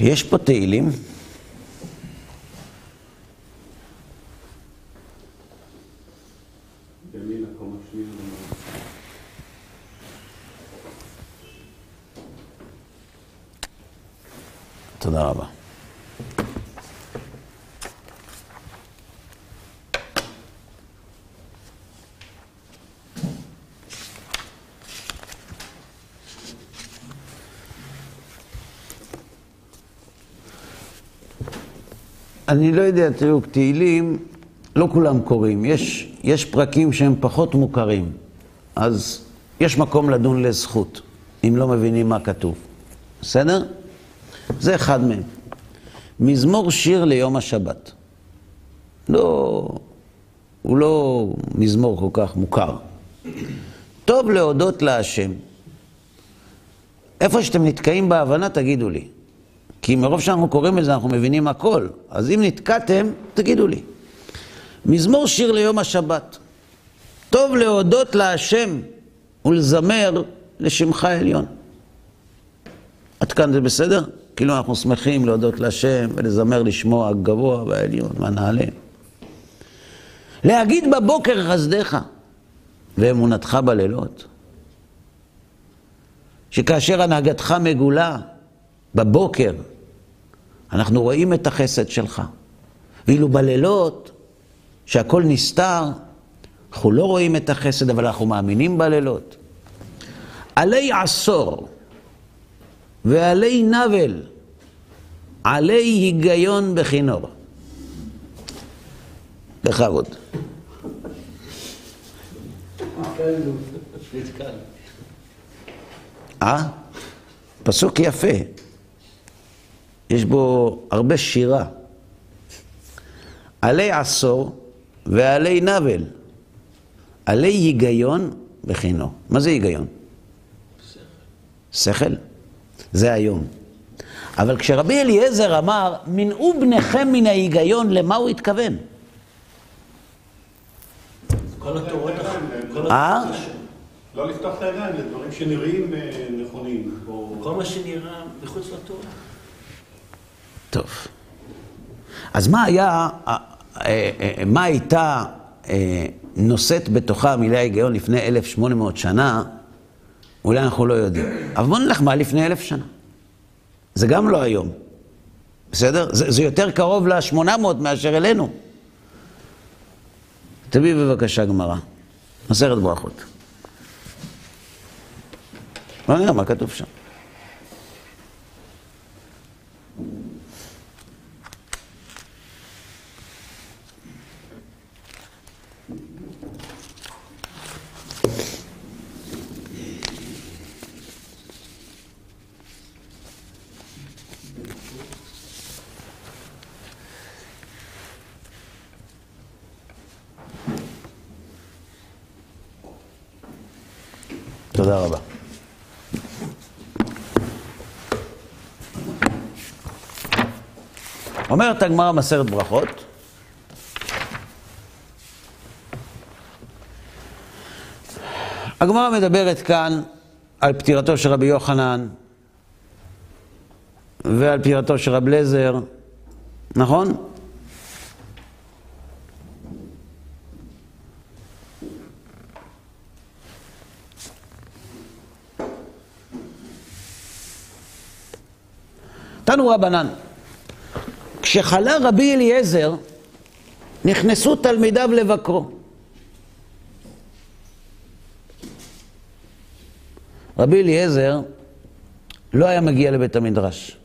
יש פה תהילים. תודה רבה. אני לא יודע, תראו, תהילים, לא כולם קוראים. יש, יש פרקים שהם פחות מוכרים, אז יש מקום לדון לזכות, אם לא מבינים מה כתוב. בסדר? זה אחד מהם. מזמור שיר ליום השבת. לא, הוא לא מזמור כל כך מוכר. טוב להודות להשם. איפה שאתם נתקעים בהבנה, תגידו לי. כי מרוב שאנחנו קוראים את זה, אנחנו מבינים הכל. אז אם נתקעתם, תגידו לי. מזמור שיר ליום השבת. טוב להודות להשם ולזמר לשמך עליון. עד כאן זה בסדר? כאילו אנחנו שמחים להודות להשם ולזמר לשמו הגבוה והעליון והנעלה. להגיד בבוקר חסדיך ואמונתך בלילות. שכאשר הנהגתך מגולה בבוקר, אנחנו רואים את החסד שלך. ואילו בלילות, שהכל נסתר, אנחנו לא רואים את החסד, אבל אנחנו מאמינים בלילות. עלי עשור ועלי נבל, עלי היגיון בכינור. בכבוד. אה? פסוק יפה. יש בו הרבה שירה. עלי עשור ועלי נבל. עלי היגיון בכינו. מה זה היגיון? שכל. שכל? זה היום. אבל כשרבי אליעזר אמר, מנעו בניכם מן ההיגיון, למה הוא התכוון? כל התורות כל אה? לא לפתוח את הידיים לדברים שנראים אה, נכונים. או- כל מה שנראה מחוץ לתורה. טוב. אז מה היה, אה, אה, אה, מה הייתה נושאת בתוכה המילה היגיון לפני 1,800 שנה? אולי אנחנו לא יודעים. אבל בואו נלך מה לפני אלף שנה. זה גם לא היום. בסדר? זה, זה יותר קרוב ל-800 מאשר אלינו. תביא בבקשה גמרא. מסכת ברכות. לא נראה מה כתוב שם. תודה רבה. אומרת הגמרא מסרת ברכות, הגמרא מדברת כאן על פטירתו של רבי יוחנן ועל פטירתו של רב לזר, נכון? רבנן, כשחלה רבי אליעזר, נכנסו תלמידיו לבקרו. רבי אליעזר לא היה מגיע לבית המדרש.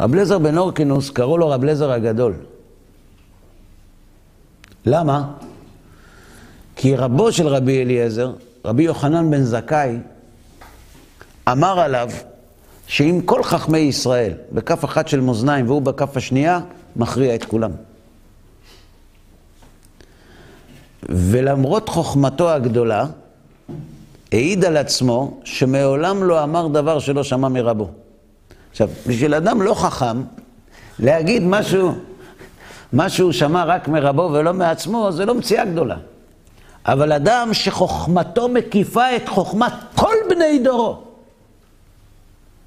רב לזר בן אורקינוס, קראו לו רב לזר הגדול. למה? כי רבו של רבי אליעזר, רבי יוחנן בן זכאי, אמר עליו שאם כל חכמי ישראל בכף אחת של מאזניים והוא בכף השנייה, מכריע את כולם. ולמרות חוכמתו הגדולה, העיד על עצמו שמעולם לא אמר דבר שלא שמע מרבו. עכשיו, בשביל אדם לא חכם, להגיד משהו, משהו שמע רק מרבו ולא מעצמו, זה לא מציאה גדולה. אבל אדם שחוכמתו מקיפה את חוכמת כל בני דורו,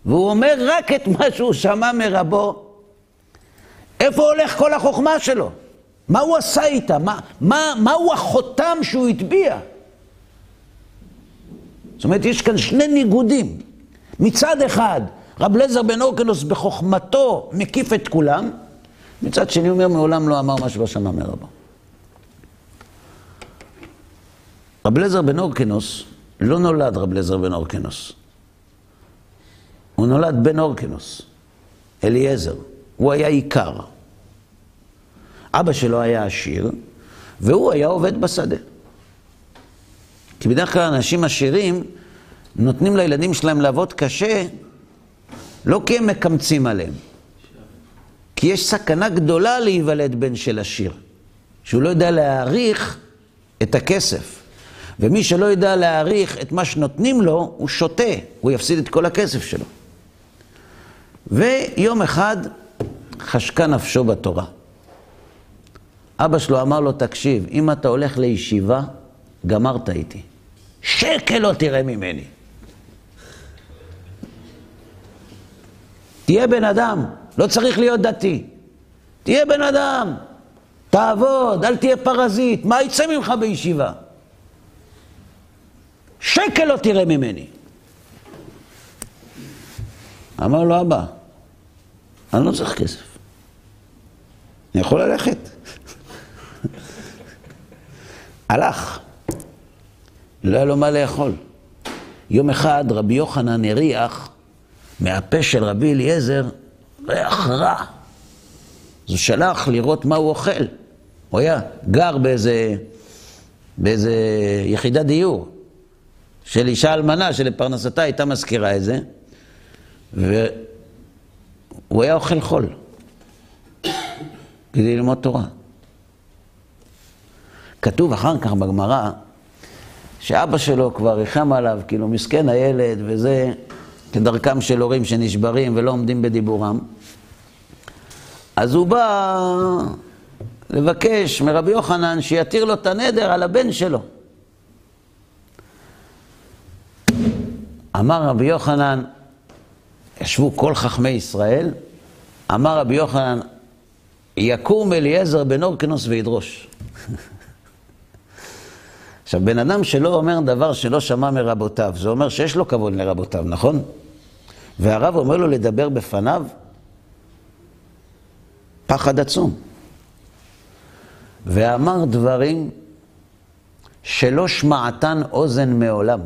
והוא אומר רק את מה שהוא שמע מרבו, איפה הולך כל החוכמה שלו? מה הוא עשה איתה? מה, מה, מהו החותם שהוא הטביע? זאת אומרת, יש כאן שני ניגודים. מצד אחד, רב לזר בן אורקנוס בחוכמתו מקיף את כולם, מצד שני הוא אומר, מעולם לא אמר מה שלא שמע מרבו. רב לזר בן אורקנוס, לא נולד רב לזר בן אורקנוס. הוא נולד בן אורקנוס, אליעזר. הוא היה עיקר. אבא שלו היה עשיר, והוא היה עובד בשדה. כי בדרך כלל אנשים עשירים נותנים לילדים שלהם לעבוד קשה, לא כי הם מקמצים עליהם, כי יש סכנה גדולה להיוולד בן של עשיר, שהוא לא יודע להעריך את הכסף. ומי שלא יודע להעריך את מה שנותנים לו, הוא שותה, הוא יפסיד את כל הכסף שלו. ויום אחד חשקה נפשו בתורה. אבא שלו אמר לו, תקשיב, אם אתה הולך לישיבה, גמרת איתי. שקל לא תראה ממני. תהיה בן אדם, לא צריך להיות דתי. תהיה בן אדם, תעבוד, אל תהיה פרזיט, מה יצא ממך בישיבה? שקל לא תראה ממני. אמר לו, אבא, אני לא צריך כסף. אני יכול ללכת. הלך. לא היה לו מה לאכול. יום אחד רבי יוחנן הריח מהפה של רבי אליעזר ריח רע. אז הוא שלח לראות מה הוא אוכל. הוא היה גר באיזה, באיזה יחידת דיור של אישה אלמנה שלפרנסתה הייתה מזכירה את זה, והוא היה אוכל חול כדי ללמוד תורה. כתוב אחר כך בגמרא שאבא שלו כבר ריחם עליו, כאילו מסכן הילד וזה, כדרכם של הורים שנשברים ולא עומדים בדיבורם. אז הוא בא לבקש מרבי יוחנן שיתיר לו את הנדר על הבן שלו. אמר רבי יוחנן, ישבו כל חכמי ישראל, אמר רבי יוחנן, יקום אליעזר בן אורקנוס וידרוש. (laughs) עכשיו, בן אדם שלא אומר דבר שלא שמע מרבותיו, זה אומר שיש לו כבוד לרבותיו, נכון? והרב אומר לו לדבר בפניו, פחד עצום. ואמר דברים שלא שמעתן אוזן מעולם.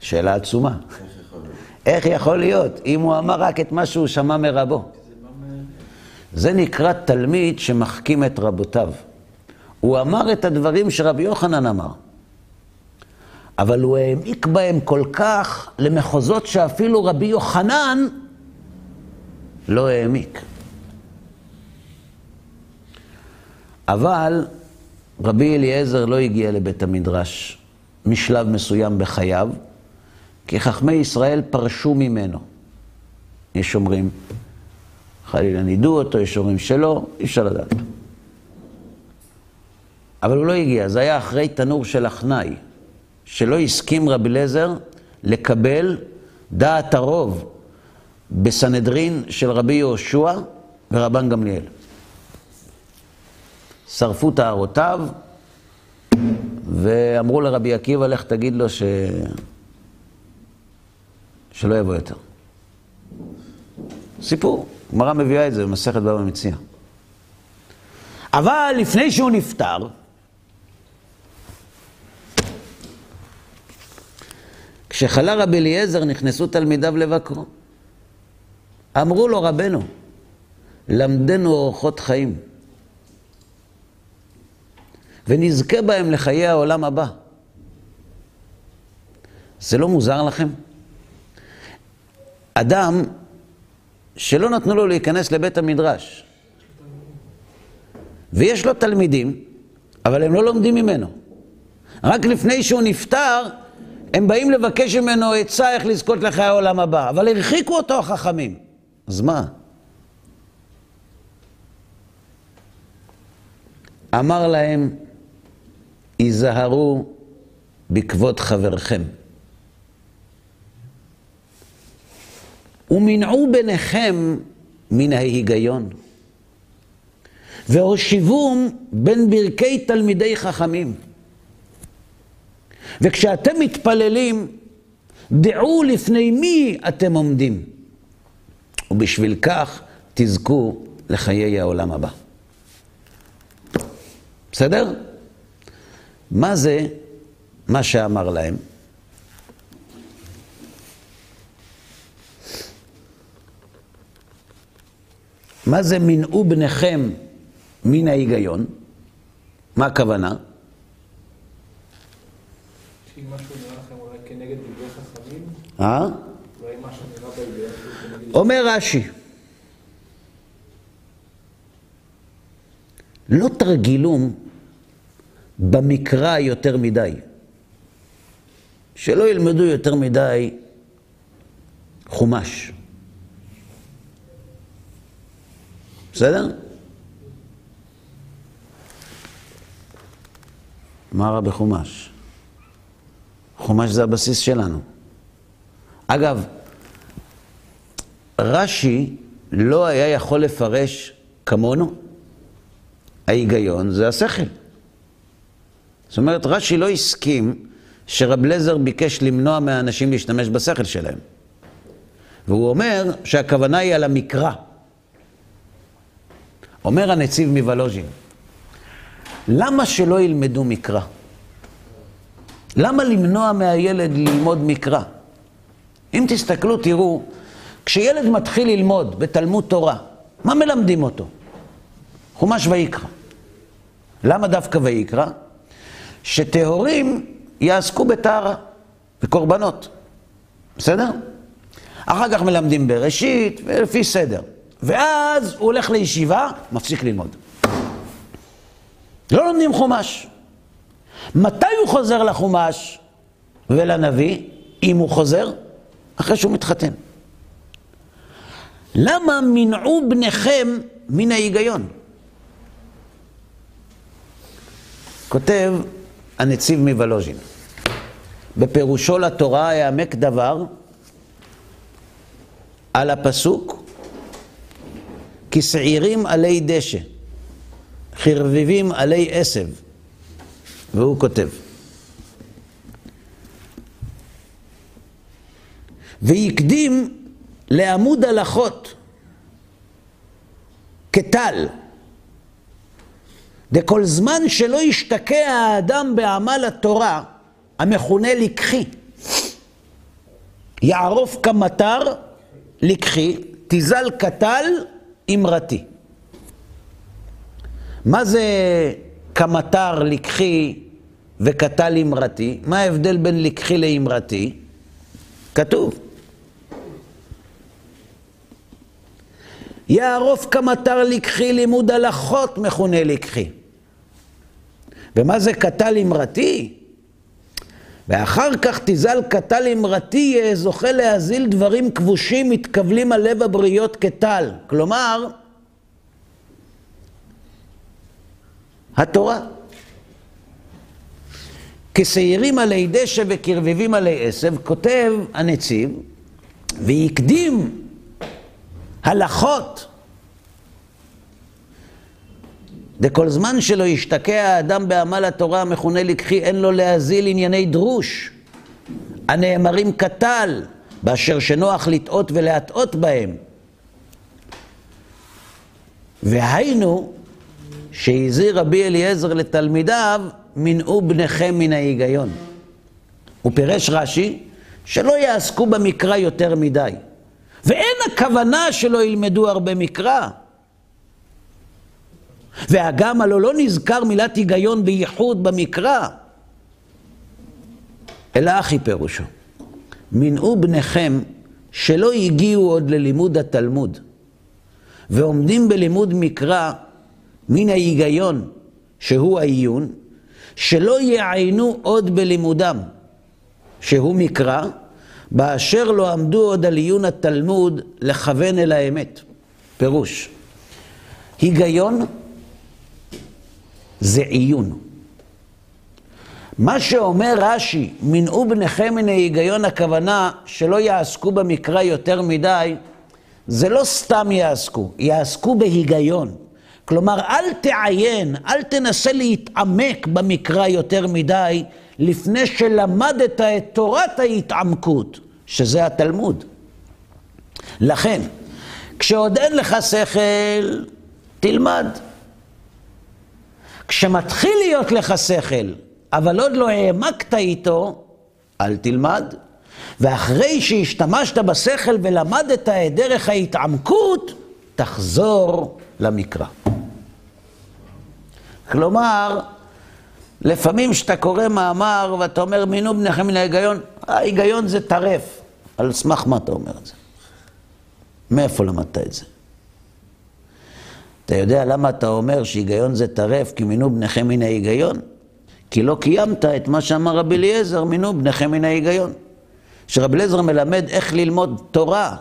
שאלה עצומה. איך יכול להיות אם הוא אמר רק את מה שהוא שמע מרבו? זה נקרא תלמיד שמחכים את רבותיו. הוא אמר את הדברים שרבי יוחנן אמר, אבל הוא העמיק בהם כל כך למחוזות שאפילו רבי יוחנן לא העמיק. אבל רבי אליעזר לא הגיע לבית המדרש משלב מסוים בחייו, כי חכמי ישראל פרשו ממנו. יש אומרים, חלילה נידו אותו, יש אומרים שלא, אי אפשר לדעת. אבל הוא לא הגיע, זה היה אחרי תנור של אחנאי, שלא הסכים רבי אליעזר לקבל דעת הרוב בסנהדרין של רבי יהושע ורבן גמליאל. שרפו טהרותיו ואמרו לרבי עקיבא, לך תגיד לו ש... שלא יבוא יותר. סיפור, גמרא מביאה את זה במסכת בבא מציע. אבל לפני שהוא נפטר, כשחלה רבי אליעזר נכנסו תלמידיו לבקרו. אמרו לו רבנו, למדנו אורחות חיים, ונזכה בהם לחיי העולם הבא. זה לא מוזר לכם? אדם שלא נתנו לו להיכנס לבית המדרש, ויש לו תלמידים, אבל הם לא לומדים ממנו. רק לפני שהוא נפטר, הם באים לבקש ממנו עצה איך לזכות לחיי העולם הבא, אבל הרחיקו אותו החכמים. אז מה? אמר להם, היזהרו בכבוד חברכם. ומנעו ביניכם מן ההיגיון. והושיבום בין ברכי תלמידי חכמים. וכשאתם מתפללים, דעו לפני מי אתם עומדים. ובשביל כך תזכו לחיי העולם הבא. בסדר? מה זה מה שאמר להם? מה זה מנעו בניכם מן ההיגיון? מה הכוונה? אה? אומר רש"י, לא תרגילום במקרא יותר מדי. שלא ילמדו יותר מדי חומש. בסדר? מה רע בחומש? חומש זה הבסיס שלנו. אגב, רש"י לא היה יכול לפרש כמונו. ההיגיון זה השכל. זאת אומרת, רש"י לא הסכים שרב לזר ביקש למנוע מהאנשים להשתמש בשכל שלהם. והוא אומר שהכוונה היא על המקרא. אומר הנציב מוולוז'ין, למה שלא ילמדו מקרא? למה למנוע מהילד ללמוד מקרא? אם תסתכלו, תראו, כשילד מתחיל ללמוד בתלמוד תורה, מה מלמדים אותו? חומש ויקרא. למה דווקא ויקרא? שטהורים יעסקו בטהרה, בקורבנות. בסדר? אחר כך מלמדים בראשית, ולפי סדר. ואז הוא הולך לישיבה, מפסיק ללמוד. לא לומדים חומש. מתי הוא חוזר לחומש ולנביא, אם הוא חוזר? אחרי שהוא מתחתן. למה מנעו בניכם מן ההיגיון? כותב הנציב מוולוז'ין, בפירושו לתורה יעמק דבר על הפסוק כי שעירים עלי דשא, חרביבים עלי עשב. והוא כותב, והקדים לעמוד הלכות כטל, דכל זמן שלא ישתקע האדם בעמל התורה, המכונה לקחי, יערוף כמטר לקחי, תזל קטל אמרתי. מה זה כמטר לקחי וקטל אמרתי? מה ההבדל בין לקחי לאמרתי? כתוב. יערוף כמטר לקחי לימוד הלכות מכונה לקחי. ומה זה קטל אמרתי? ואחר כך תזל קטל אמרתי יהיה זוכה להזיל דברים כבושים מתקבלים על לב הבריות כטל. כלומר, התורה. כשעירים עלי דשא וכרבבים עלי עשב, כותב הנציב, והקדים הלכות דכל זמן שלא ישתקע האדם בעמל התורה המכונה לקחי, אין לו להזיל ענייני דרוש, הנאמרים קטל, באשר שנוח לטעות ולהטעות בהם. והיינו, שהזהיר רבי אליעזר לתלמידיו, מנעו בניכם מן ההיגיון. הוא פירש רש"י, שלא יעסקו במקרא יותר מדי. ואין הכוונה שלא ילמדו הרבה מקרא. והגם הלא לא נזכר מילת היגיון בייחוד במקרא, אלא אחי פירושו. מנעו בניכם שלא הגיעו עוד ללימוד התלמוד, ועומדים בלימוד מקרא מן ההיגיון, שהוא העיון, שלא יעיינו עוד בלימודם, שהוא מקרא, באשר לא עמדו עוד על עיון התלמוד לכוון אל האמת. פירוש, היגיון זה עיון. מה שאומר רש"י, מנעו בניכם מן ההיגיון, הכוונה שלא יעסקו במקרא יותר מדי, זה לא סתם יעסקו, יעסקו בהיגיון. כלומר, אל תעיין, אל תנסה להתעמק במקרא יותר מדי, לפני שלמדת את תורת ההתעמקות, שזה התלמוד. לכן, כשעוד אין לך שכל, תלמד. כשמתחיל להיות לך שכל, אבל עוד לא העמקת איתו, אל תלמד. ואחרי שהשתמשת בשכל ולמדת את דרך ההתעמקות, תחזור למקרא. כלומר, לפעמים כשאתה קורא מאמר ואתה אומר מינו בניכם מן ההיגיון, ההיגיון זה טרף. על סמך מה אתה אומר את זה? מאיפה למדת את זה? אתה יודע למה אתה אומר שהיגיון זה טרף, כי מינו בניכם מן ההיגיון? כי לא קיימת את מה שאמר רבי אליעזר, מינו בניכם מן ההיגיון. שרבי אליעזר מלמד איך ללמוד תורה,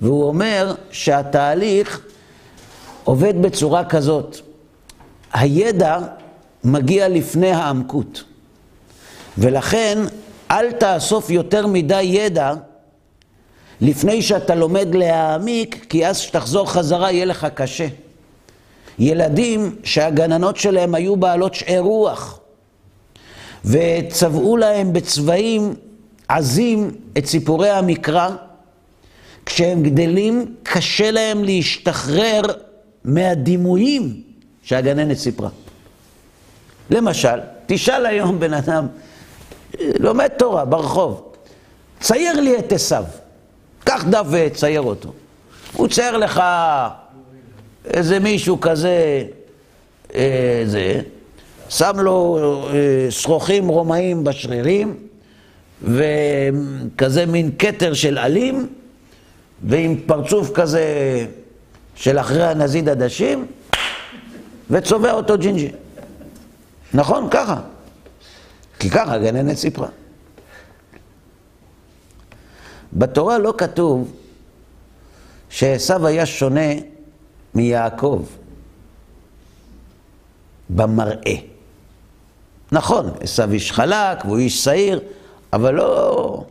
והוא אומר שהתהליך עובד בצורה כזאת. הידע מגיע לפני העמקות. ולכן אל תאסוף יותר מדי ידע לפני שאתה לומד להעמיק, כי אז כשתחזור חזרה יהיה לך קשה. ילדים שהגננות שלהם היו בעלות שאר רוח, וצבעו להם בצבעים עזים את סיפורי המקרא, כשהם גדלים קשה להם להשתחרר מהדימויים שהגננת סיפרה. למשל, תשאל היום בן אדם, לומד תורה ברחוב, צייר לי את עשיו, קח דף וצייר אותו. הוא צייר לך איזה מישהו כזה, אה, זה, שם לו אה, שרוכים רומאים בשרירים, וכזה מין כתר של עלים, ועם פרצוף כזה של אחרי הנזיד עדשים, וצובע אותו ג'ינג'י. נכון? ככה. כי ככה הגננת סיפרה. בתורה לא כתוב שעשו היה שונה מיעקב במראה. נכון, עשו איש חלק והוא איש שעיר, אבל לא...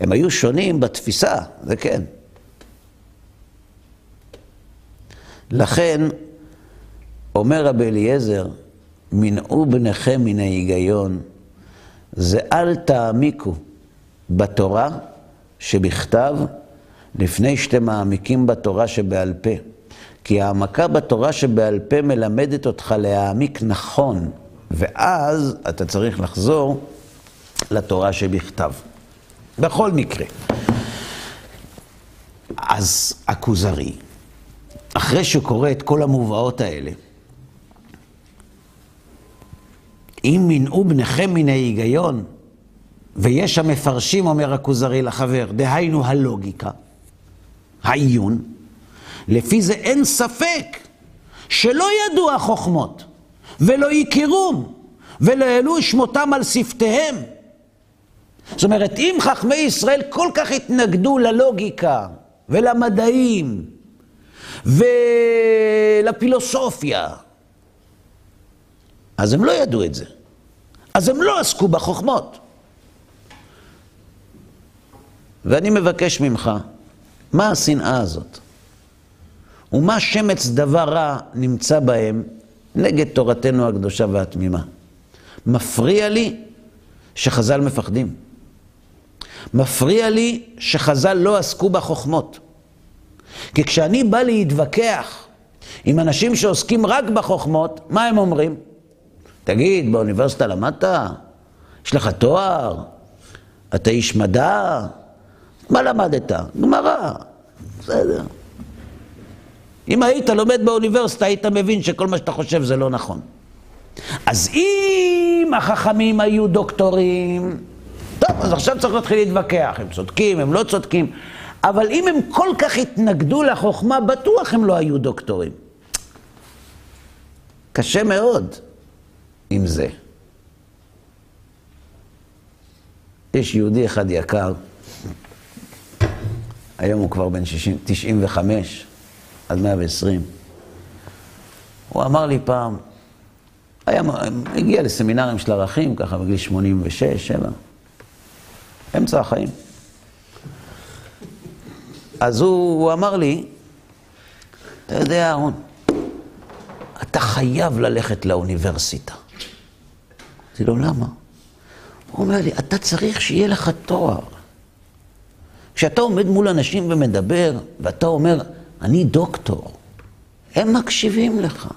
הם היו שונים בתפיסה, זה כן. לכן, אומר רבי אליעזר, מנעו בניכם מן ההיגיון, זה אל תעמיקו בתורה שבכתב, לפני שאתם מעמיקים בתורה שבעל פה. כי העמקה בתורה שבעל פה מלמדת אותך להעמיק נכון, ואז אתה צריך לחזור לתורה שבכתב. בכל מקרה. אז הכוזרי, אחרי שהוא קורא את כל המובאות האלה, אם מנעו בניכם מן ההיגיון, ויש המפרשים, אומר הכוזרי לחבר, דהיינו הלוגיקה, העיון, לפי זה אין ספק שלא ידעו החוכמות, ולא יכירום, ולא העלו שמותם על שפתיהם. זאת אומרת, אם חכמי ישראל כל כך התנגדו ללוגיקה ולמדעים ולפילוסופיה, אז הם לא ידעו את זה. אז הם לא עסקו בחוכמות. ואני מבקש ממך, מה השנאה הזאת? ומה שמץ דבר רע נמצא בהם נגד תורתנו הקדושה והתמימה? מפריע לי שחז"ל מפחדים. מפריע לי שחז"ל לא עסקו בחוכמות. כי כשאני בא להתווכח עם אנשים שעוסקים רק בחוכמות, מה הם אומרים? תגיד, באוניברסיטה למדת? יש לך תואר? אתה איש מדע? מה למדת? גמרא. בסדר. אם היית לומד באוניברסיטה, היית מבין שכל מה שאתה חושב זה לא נכון. אז אם החכמים היו דוקטורים, טוב, אז עכשיו צריך להתחיל להתווכח, הם צודקים, הם לא צודקים, אבל אם הם כל כך התנגדו לחוכמה, בטוח הם לא היו דוקטורים. קשה מאוד עם זה. יש יהודי אחד יקר, היום הוא כבר בן 60, 95 עד 120. הוא אמר לי פעם, היה, הגיע לסמינרים של ערכים, ככה בגיל 86, 7, אמצע החיים. אז הוא, הוא אמר לי, אתה יודע, אהרון, אתה חייב ללכת לאוניברסיטה. אמרתי לו, למה? הוא אומר לי, אתה צריך שיהיה לך תואר. כשאתה עומד מול אנשים ומדבר, ואתה אומר, אני דוקטור, הם מקשיבים לך.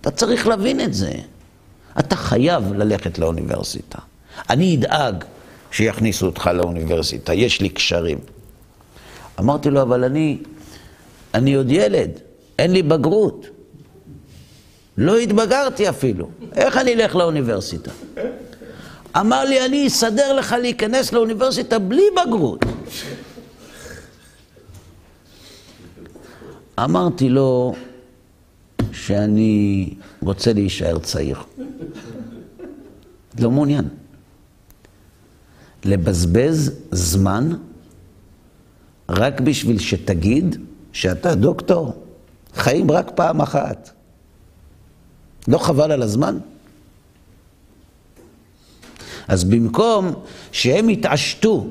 אתה צריך להבין את זה. אתה חייב ללכת לאוניברסיטה. אני אדאג שיכניסו אותך לאוניברסיטה, יש לי קשרים. אמרתי לו, אבל אני, אני עוד ילד, אין לי בגרות. לא התבגרתי אפילו, איך אני אלך לאוניברסיטה? אמר לי, אני אסדר לך להיכנס לאוניברסיטה בלי בגרות. אמרתי לו שאני רוצה להישאר צעיר. לא מעוניין. לבזבז זמן רק בשביל שתגיד שאתה דוקטור, חיים רק פעם אחת. לא חבל על הזמן? אז במקום שהם יתעשתו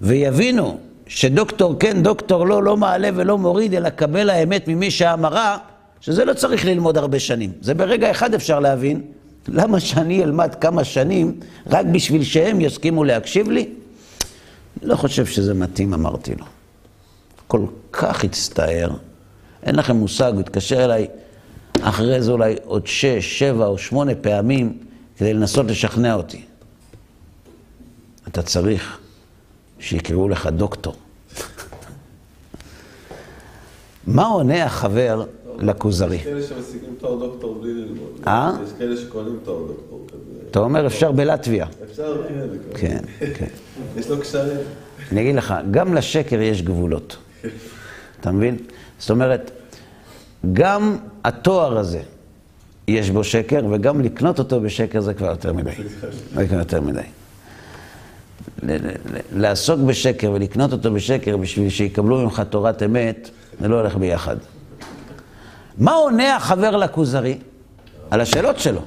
ויבינו שדוקטור כן, דוקטור לא, לא מעלה ולא מוריד, אלא קבל האמת ממי שאמרה, שזה לא צריך ללמוד הרבה שנים. זה ברגע אחד אפשר להבין. למה שאני אלמד כמה שנים רק בשביל שהם יסכימו להקשיב לי? לא חושב שזה מתאים, אמרתי לו. כל כך הצטער, אין לכם מושג, הוא התקשר אליי אחרי זה אולי עוד שש, שבע או שמונה פעמים כדי לנסות לשכנע אותי. אתה צריך שיקראו לך דוקטור. מה עונה החבר לכוזרי? יש כאלה שמשיגים תואר דוקטור בלי ללמוד. אה? יש כאלה שקונים תואר דוקטור כזה. אתה אומר, אפשר בלטביה. אפשר, כן. כן, כן. (laughs) יש לו קשרים. אני אגיד לך, גם לשקר יש גבולות. אתה מבין? זאת אומרת, גם התואר הזה יש בו שקר, וגם לקנות אותו בשקר זה כבר יותר מדי. זה כבר יותר מדי. לעסוק בשקר ולקנות אותו בשקר בשביל שיקבלו ממך תורת אמת, זה לא הולך ביחד. מה עונה החבר לכוזרי? על השאלות שלו.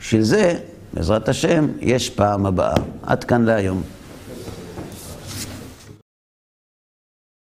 בשביל זה, בעזרת השם, יש פעם הבאה. עד כאן להיום.